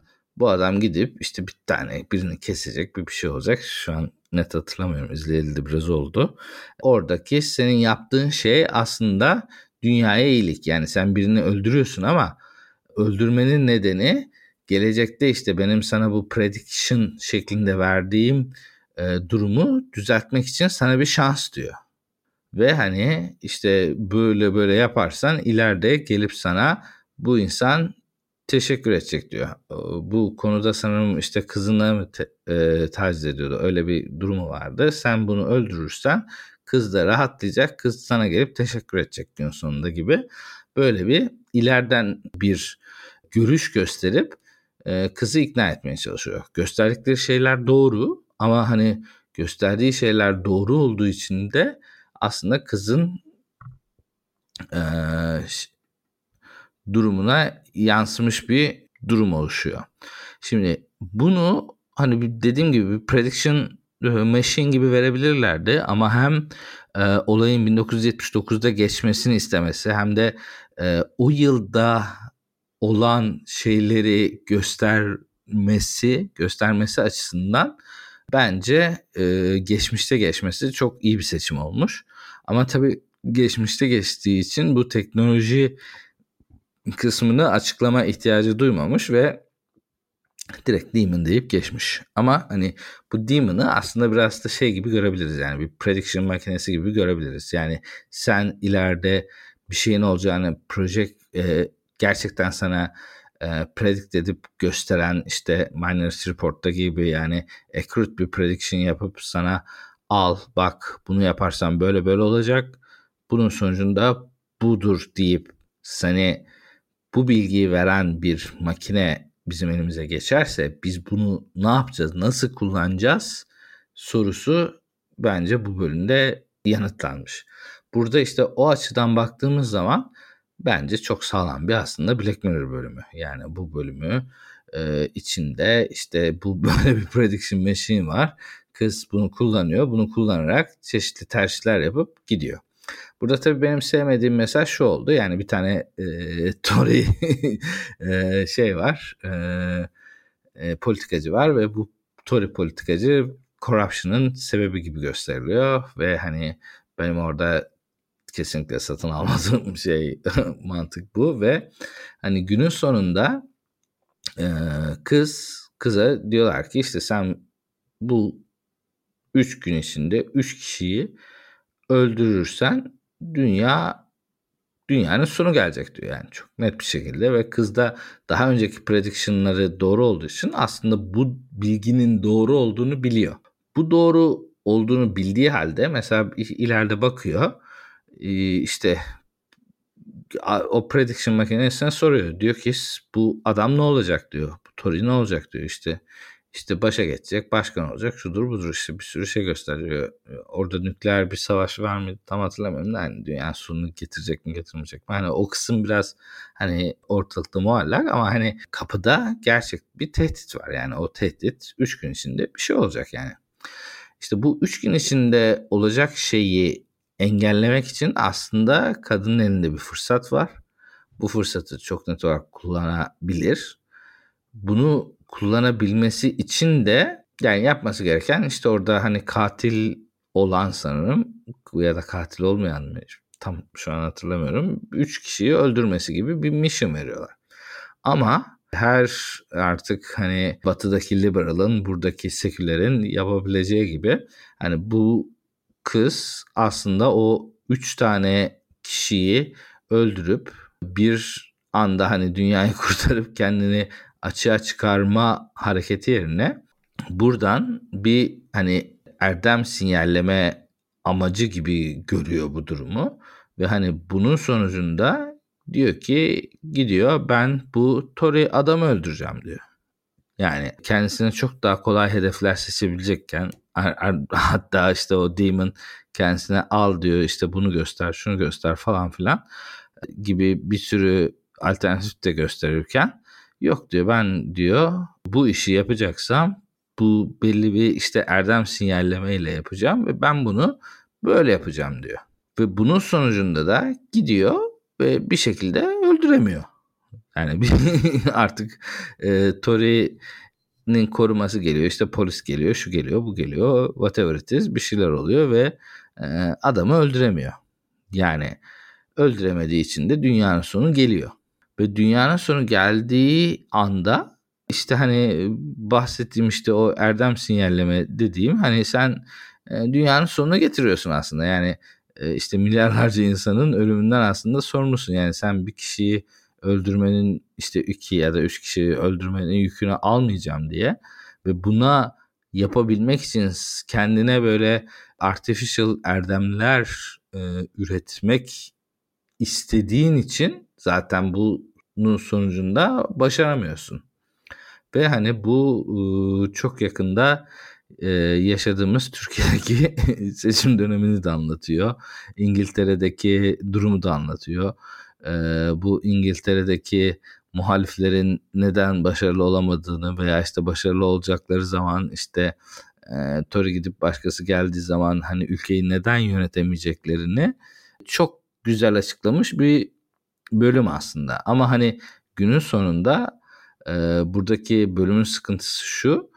bu adam gidip işte bir tane birini kesecek bir bir şey olacak. Şu an net hatırlamıyorum izleyeli de biraz oldu. Oradaki senin yaptığın şey aslında dünyaya iyilik. Yani sen birini öldürüyorsun ama öldürmenin nedeni gelecekte işte benim sana bu prediction şeklinde verdiğim e, durumu düzeltmek için sana bir şans diyor. Ve hani işte böyle böyle yaparsan ileride gelip sana bu insan teşekkür edecek diyor. Bu konuda sanırım işte kızına mı te, e, taciz ediyordu. Öyle bir durumu vardı. Sen bunu öldürürsen kız da rahatlayacak. Kız sana gelip teşekkür edecek gün sonunda gibi. Böyle bir ileriden bir görüş gösterip e, kızı ikna etmeye çalışıyor. Gösterdikleri şeyler doğru ama hani gösterdiği şeyler doğru olduğu için de aslında kızın e, durumuna yansımış bir durum oluşuyor. Şimdi bunu hani dediğim gibi bir prediction e, machine gibi verebilirlerdi ama hem e, olayın 1979'da geçmesini istemesi hem de e, o yılda olan şeyleri göstermesi göstermesi açısından bence e, geçmişte geçmesi çok iyi bir seçim olmuş. Ama tabii geçmişte geçtiği için bu teknoloji kısmını açıklama ihtiyacı duymamış ve direkt Demon deyip geçmiş. Ama hani bu Demon'ı aslında biraz da şey gibi görebiliriz yani bir prediction makinesi gibi görebiliriz. Yani sen ileride bir şeyin olacağını proje e, gerçekten sana e, predict edip gösteren işte Minority Report'ta gibi yani accurate bir prediction yapıp sana al bak bunu yaparsan böyle böyle olacak. Bunun sonucunda budur deyip seni bu bilgiyi veren bir makine bizim elimize geçerse biz bunu ne yapacağız, nasıl kullanacağız sorusu bence bu bölümde yanıtlanmış. Burada işte o açıdan baktığımız zaman bence çok sağlam bir aslında Black Mirror bölümü. Yani bu bölümü e, içinde işte bu böyle bir prediction machine var. Kız bunu kullanıyor. Bunu kullanarak çeşitli tercihler yapıp gidiyor. Burada tabii benim sevmediğim mesaj şu oldu. Yani bir tane e, Tory e, şey var. E, e, politikacı var ve bu Tory politikacı corruption'ın sebebi gibi gösteriliyor ve hani benim orada kesinlikle satın almadığım şey mantık bu ve hani günün sonunda e, kız kıza diyorlar ki işte sen bu 3 gün içinde 3 kişiyi öldürürsen dünya dünyanın sonu gelecek diyor yani çok net bir şekilde ve kız da daha önceki prediction'ları doğru olduğu için aslında bu bilginin doğru olduğunu biliyor. Bu doğru olduğunu bildiği halde mesela ileride bakıyor işte o prediction makinesine soruyor. Diyor ki bu adam ne olacak diyor. Bu Tori ne olacak diyor işte işte başa geçecek, başkan olacak, şudur budur işte bir sürü şey gösteriyor. Orada nükleer bir savaş var mı tam hatırlamıyorum da hani dünyanın sonunu getirecek mi getirmeyecek mi? Hani o kısım biraz hani ortalıkta muallak ama hani kapıda gerçek bir tehdit var. Yani o tehdit 3 gün içinde bir şey olacak yani. İşte bu 3 gün içinde olacak şeyi engellemek için aslında kadının elinde bir fırsat var. Bu fırsatı çok net olarak kullanabilir. Bunu kullanabilmesi için de yani yapması gereken işte orada hani katil olan sanırım ya da katil olmayan mı tam şu an hatırlamıyorum. Üç kişiyi öldürmesi gibi bir mission veriyorlar. Ama her artık hani batıdaki liberal'ın buradaki sekülerin yapabileceği gibi hani bu kız aslında o üç tane kişiyi öldürüp bir anda hani dünyayı kurtarıp kendini açığa çıkarma hareketi yerine buradan bir hani erdem sinyalleme amacı gibi görüyor bu durumu ve hani bunun sonucunda diyor ki gidiyor ben bu Tori adamı öldüreceğim diyor. Yani kendisine çok daha kolay hedefler seçebilecekken hatta işte o demon kendisine al diyor işte bunu göster şunu göster falan filan gibi bir sürü alternatif de gösterirken Yok diyor ben diyor bu işi yapacaksam bu belli bir işte erdem sinyallemeyle yapacağım ve ben bunu böyle yapacağım diyor. Ve bunun sonucunda da gidiyor ve bir şekilde öldüremiyor. Yani artık e, Tori'nin koruması geliyor. işte polis geliyor, şu geliyor, bu geliyor. Whatever it is bir şeyler oluyor ve e, adamı öldüremiyor. Yani öldüremediği için de dünyanın sonu geliyor. Ve dünyanın sonu geldiği anda işte hani bahsettiğim işte o erdem sinyalleme dediğim hani sen e, dünyanın sonuna getiriyorsun aslında. Yani e, işte milyarlarca insanın ölümünden aslında sorumlusun. Yani sen bir kişiyi öldürmenin işte iki ya da üç kişiyi öldürmenin yükünü almayacağım diye ve buna yapabilmek için kendine böyle artificial erdemler e, üretmek istediğin için zaten bunun sonucunda başaramıyorsun. Ve hani bu çok yakında yaşadığımız Türkiye'deki seçim dönemini de anlatıyor. İngiltere'deki durumu da anlatıyor. Bu İngiltere'deki muhaliflerin neden başarılı olamadığını veya işte başarılı olacakları zaman işte e, Tory gidip başkası geldiği zaman hani ülkeyi neden yönetemeyeceklerini çok güzel açıklamış bir bölüm aslında. Ama hani günün sonunda e, buradaki bölümün sıkıntısı şu.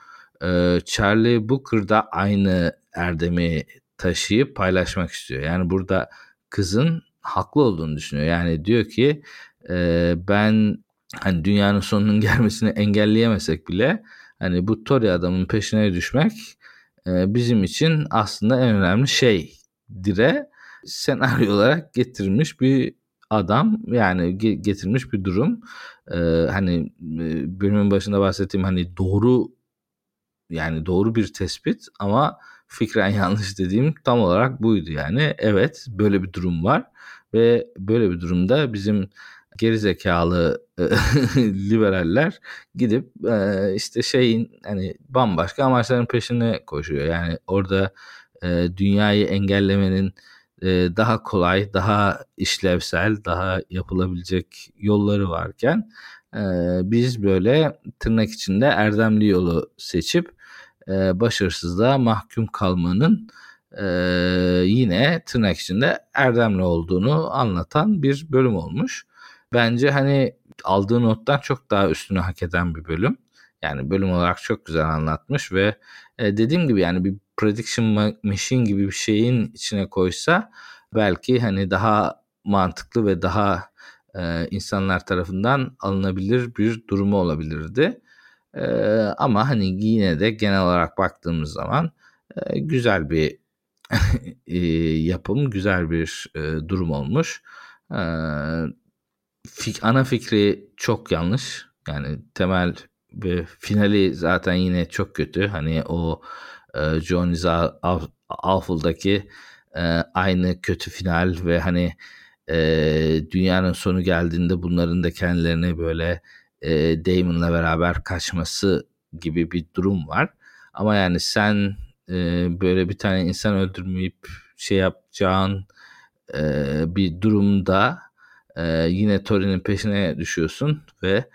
E, Charlie Booker da aynı erdemi taşıyıp paylaşmak istiyor. Yani burada kızın haklı olduğunu düşünüyor. Yani diyor ki e, ben hani dünyanın sonunun gelmesini engelleyemesek bile hani bu Tory adamın peşine düşmek e, bizim için aslında en önemli şey dire senaryo olarak getirmiş bir adam yani getirmiş bir durum. Ee, hani bölümün başında bahsettiğim hani doğru yani doğru bir tespit ama fikren yanlış dediğim tam olarak buydu yani. Evet böyle bir durum var ve böyle bir durumda bizim gerizekalı liberaller gidip e, işte şeyin hani bambaşka amaçların peşine koşuyor. Yani orada e, dünyayı engellemenin daha kolay, daha işlevsel, daha yapılabilecek yolları varken biz böyle tırnak içinde erdemli yolu seçip başarısızlığa mahkum kalmanın yine tırnak içinde erdemli olduğunu anlatan bir bölüm olmuş. Bence hani aldığı nottan çok daha üstünü hak eden bir bölüm. Yani bölüm olarak çok güzel anlatmış ve dediğim gibi yani bir prediction machine gibi bir şeyin içine koysa belki hani daha mantıklı ve daha e, insanlar tarafından alınabilir bir durumu olabilirdi. E, ama hani yine de genel olarak baktığımız zaman e, güzel bir e, yapım, güzel bir e, durum olmuş. E, fik, ana fikri çok yanlış. Yani temel ve finali zaten yine çok kötü. Hani o e, John is Awful'daki e, aynı kötü final ve hani e, dünyanın sonu geldiğinde bunların da kendilerine böyle e, Damon'la beraber kaçması gibi bir durum var. Ama yani sen böyle bir tane insan öldürmeyip şey yapacağın bir durumda yine Tori'nin peşine düşüyorsun ve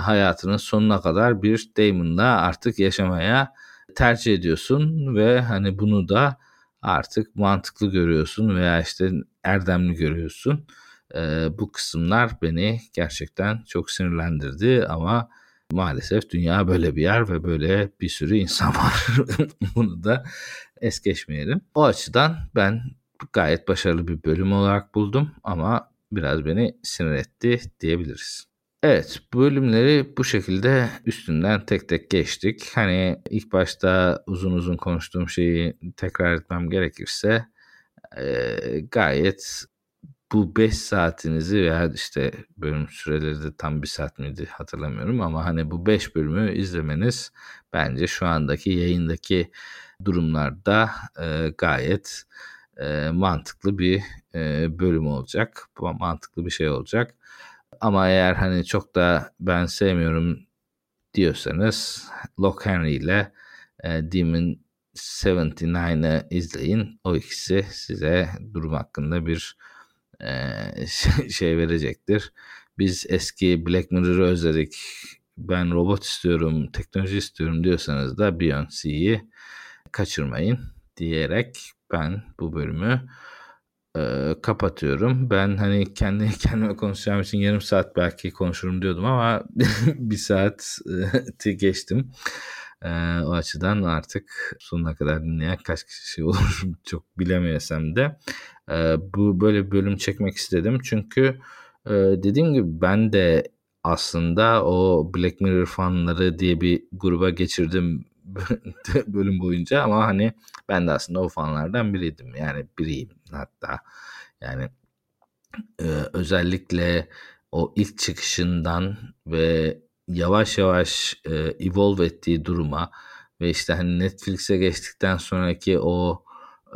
hayatının sonuna kadar bir Damon'la artık yaşamaya tercih ediyorsun ve hani bunu da artık mantıklı görüyorsun veya işte erdemli görüyorsun. E, bu kısımlar beni gerçekten çok sinirlendirdi ama maalesef dünya böyle bir yer ve böyle bir sürü insan var. bunu da es geçmeyelim. O açıdan ben gayet başarılı bir bölüm olarak buldum ama biraz beni sinir etti diyebiliriz. Evet bölümleri bu şekilde üstünden tek tek geçtik. Hani ilk başta uzun uzun konuştuğum şeyi tekrar etmem gerekirse e, gayet bu 5 saatinizi veya işte bölüm süreleri de tam bir saat miydi hatırlamıyorum ama hani bu 5 bölümü izlemeniz bence şu andaki yayındaki durumlarda e, gayet e, mantıklı bir e, bölüm olacak. Mantıklı bir şey olacak. Ama eğer hani çok da ben sevmiyorum diyorsanız Lock Henry ile e, Demon 79'ı izleyin. O ikisi size durum hakkında bir e, şey verecektir. Biz eski Black Mirror'ı özledik. Ben robot istiyorum, teknoloji istiyorum diyorsanız da Beyoncé'yi kaçırmayın diyerek ben bu bölümü kapatıyorum. Ben hani kendi kendime konuşacağım için yarım saat belki konuşurum diyordum ama bir saat e, geçtim. O açıdan artık sonuna kadar dinleyen kaç kişi olur çok bilemeyesem de bu böyle bir bölüm çekmek istedim. Çünkü dediğim gibi ben de aslında o Black Mirror fanları diye bir gruba geçirdim bölüm boyunca ama hani ben de aslında o fanlardan biriydim. Yani biriyim hatta. Yani e, özellikle o ilk çıkışından ve yavaş yavaş e, evolve ettiği duruma ve işte hani Netflix'e geçtikten sonraki o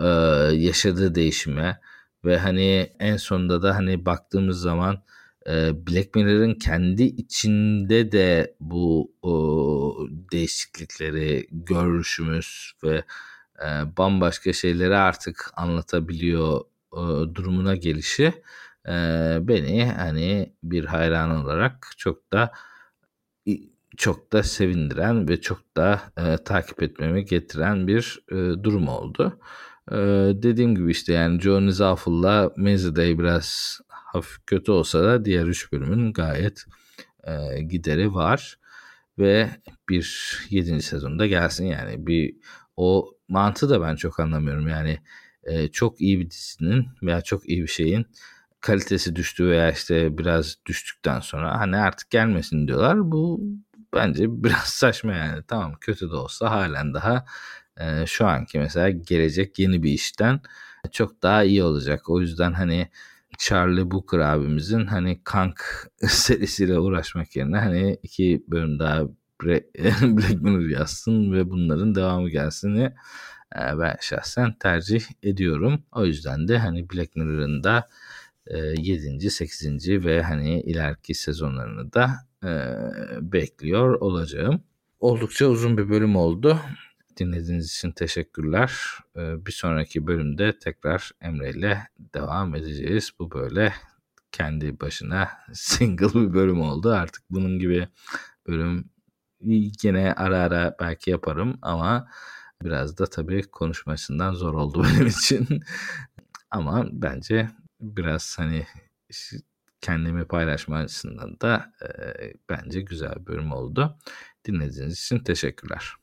e, yaşadığı değişime ve hani en sonunda da hani baktığımız zaman Black Mirror'ın kendi içinde de bu değişiklikleri görüşümüz ve bambaşka şeyleri artık anlatabiliyor durumuna gelişi beni hani bir hayran olarak çok da çok da sevindiren ve çok da e, takip etmemi getiren bir e, durum oldu. E, dediğim gibi işte yani Johnny Zawful'la Wednesday biraz hafif kötü olsa da diğer üç bölümün gayet e, gideri var ve bir yedinci sezonda gelsin yani. Bir o mantığı da ben çok anlamıyorum. Yani e, çok iyi bir dizinin veya çok iyi bir şeyin kalitesi düştü veya işte biraz düştükten sonra hani artık gelmesin diyorlar. Bu bence biraz saçma yani. Tamam kötü de olsa halen daha e, şu anki mesela gelecek yeni bir işten çok daha iyi olacak. O yüzden hani Charlie Booker abimizin hani Kank serisiyle uğraşmak yerine hani iki bölüm daha Black Mirror yazsın ve bunların devamı gelsin e, ben şahsen tercih ediyorum. O yüzden de hani Black Mirror'ın da 7. 8. ve hani ileriki sezonlarını da e, bekliyor olacağım. Oldukça uzun bir bölüm oldu. Dinlediğiniz için teşekkürler. Ee, bir sonraki bölümde tekrar Emre ile devam edeceğiz. Bu böyle kendi başına single bir bölüm oldu. Artık bunun gibi bölüm yine ara ara belki yaparım ama biraz da tabii konuşmasından zor oldu benim için. ama bence biraz hani kendimi paylaşma açısından da e, bence güzel bir bölüm oldu. Dinlediğiniz için teşekkürler.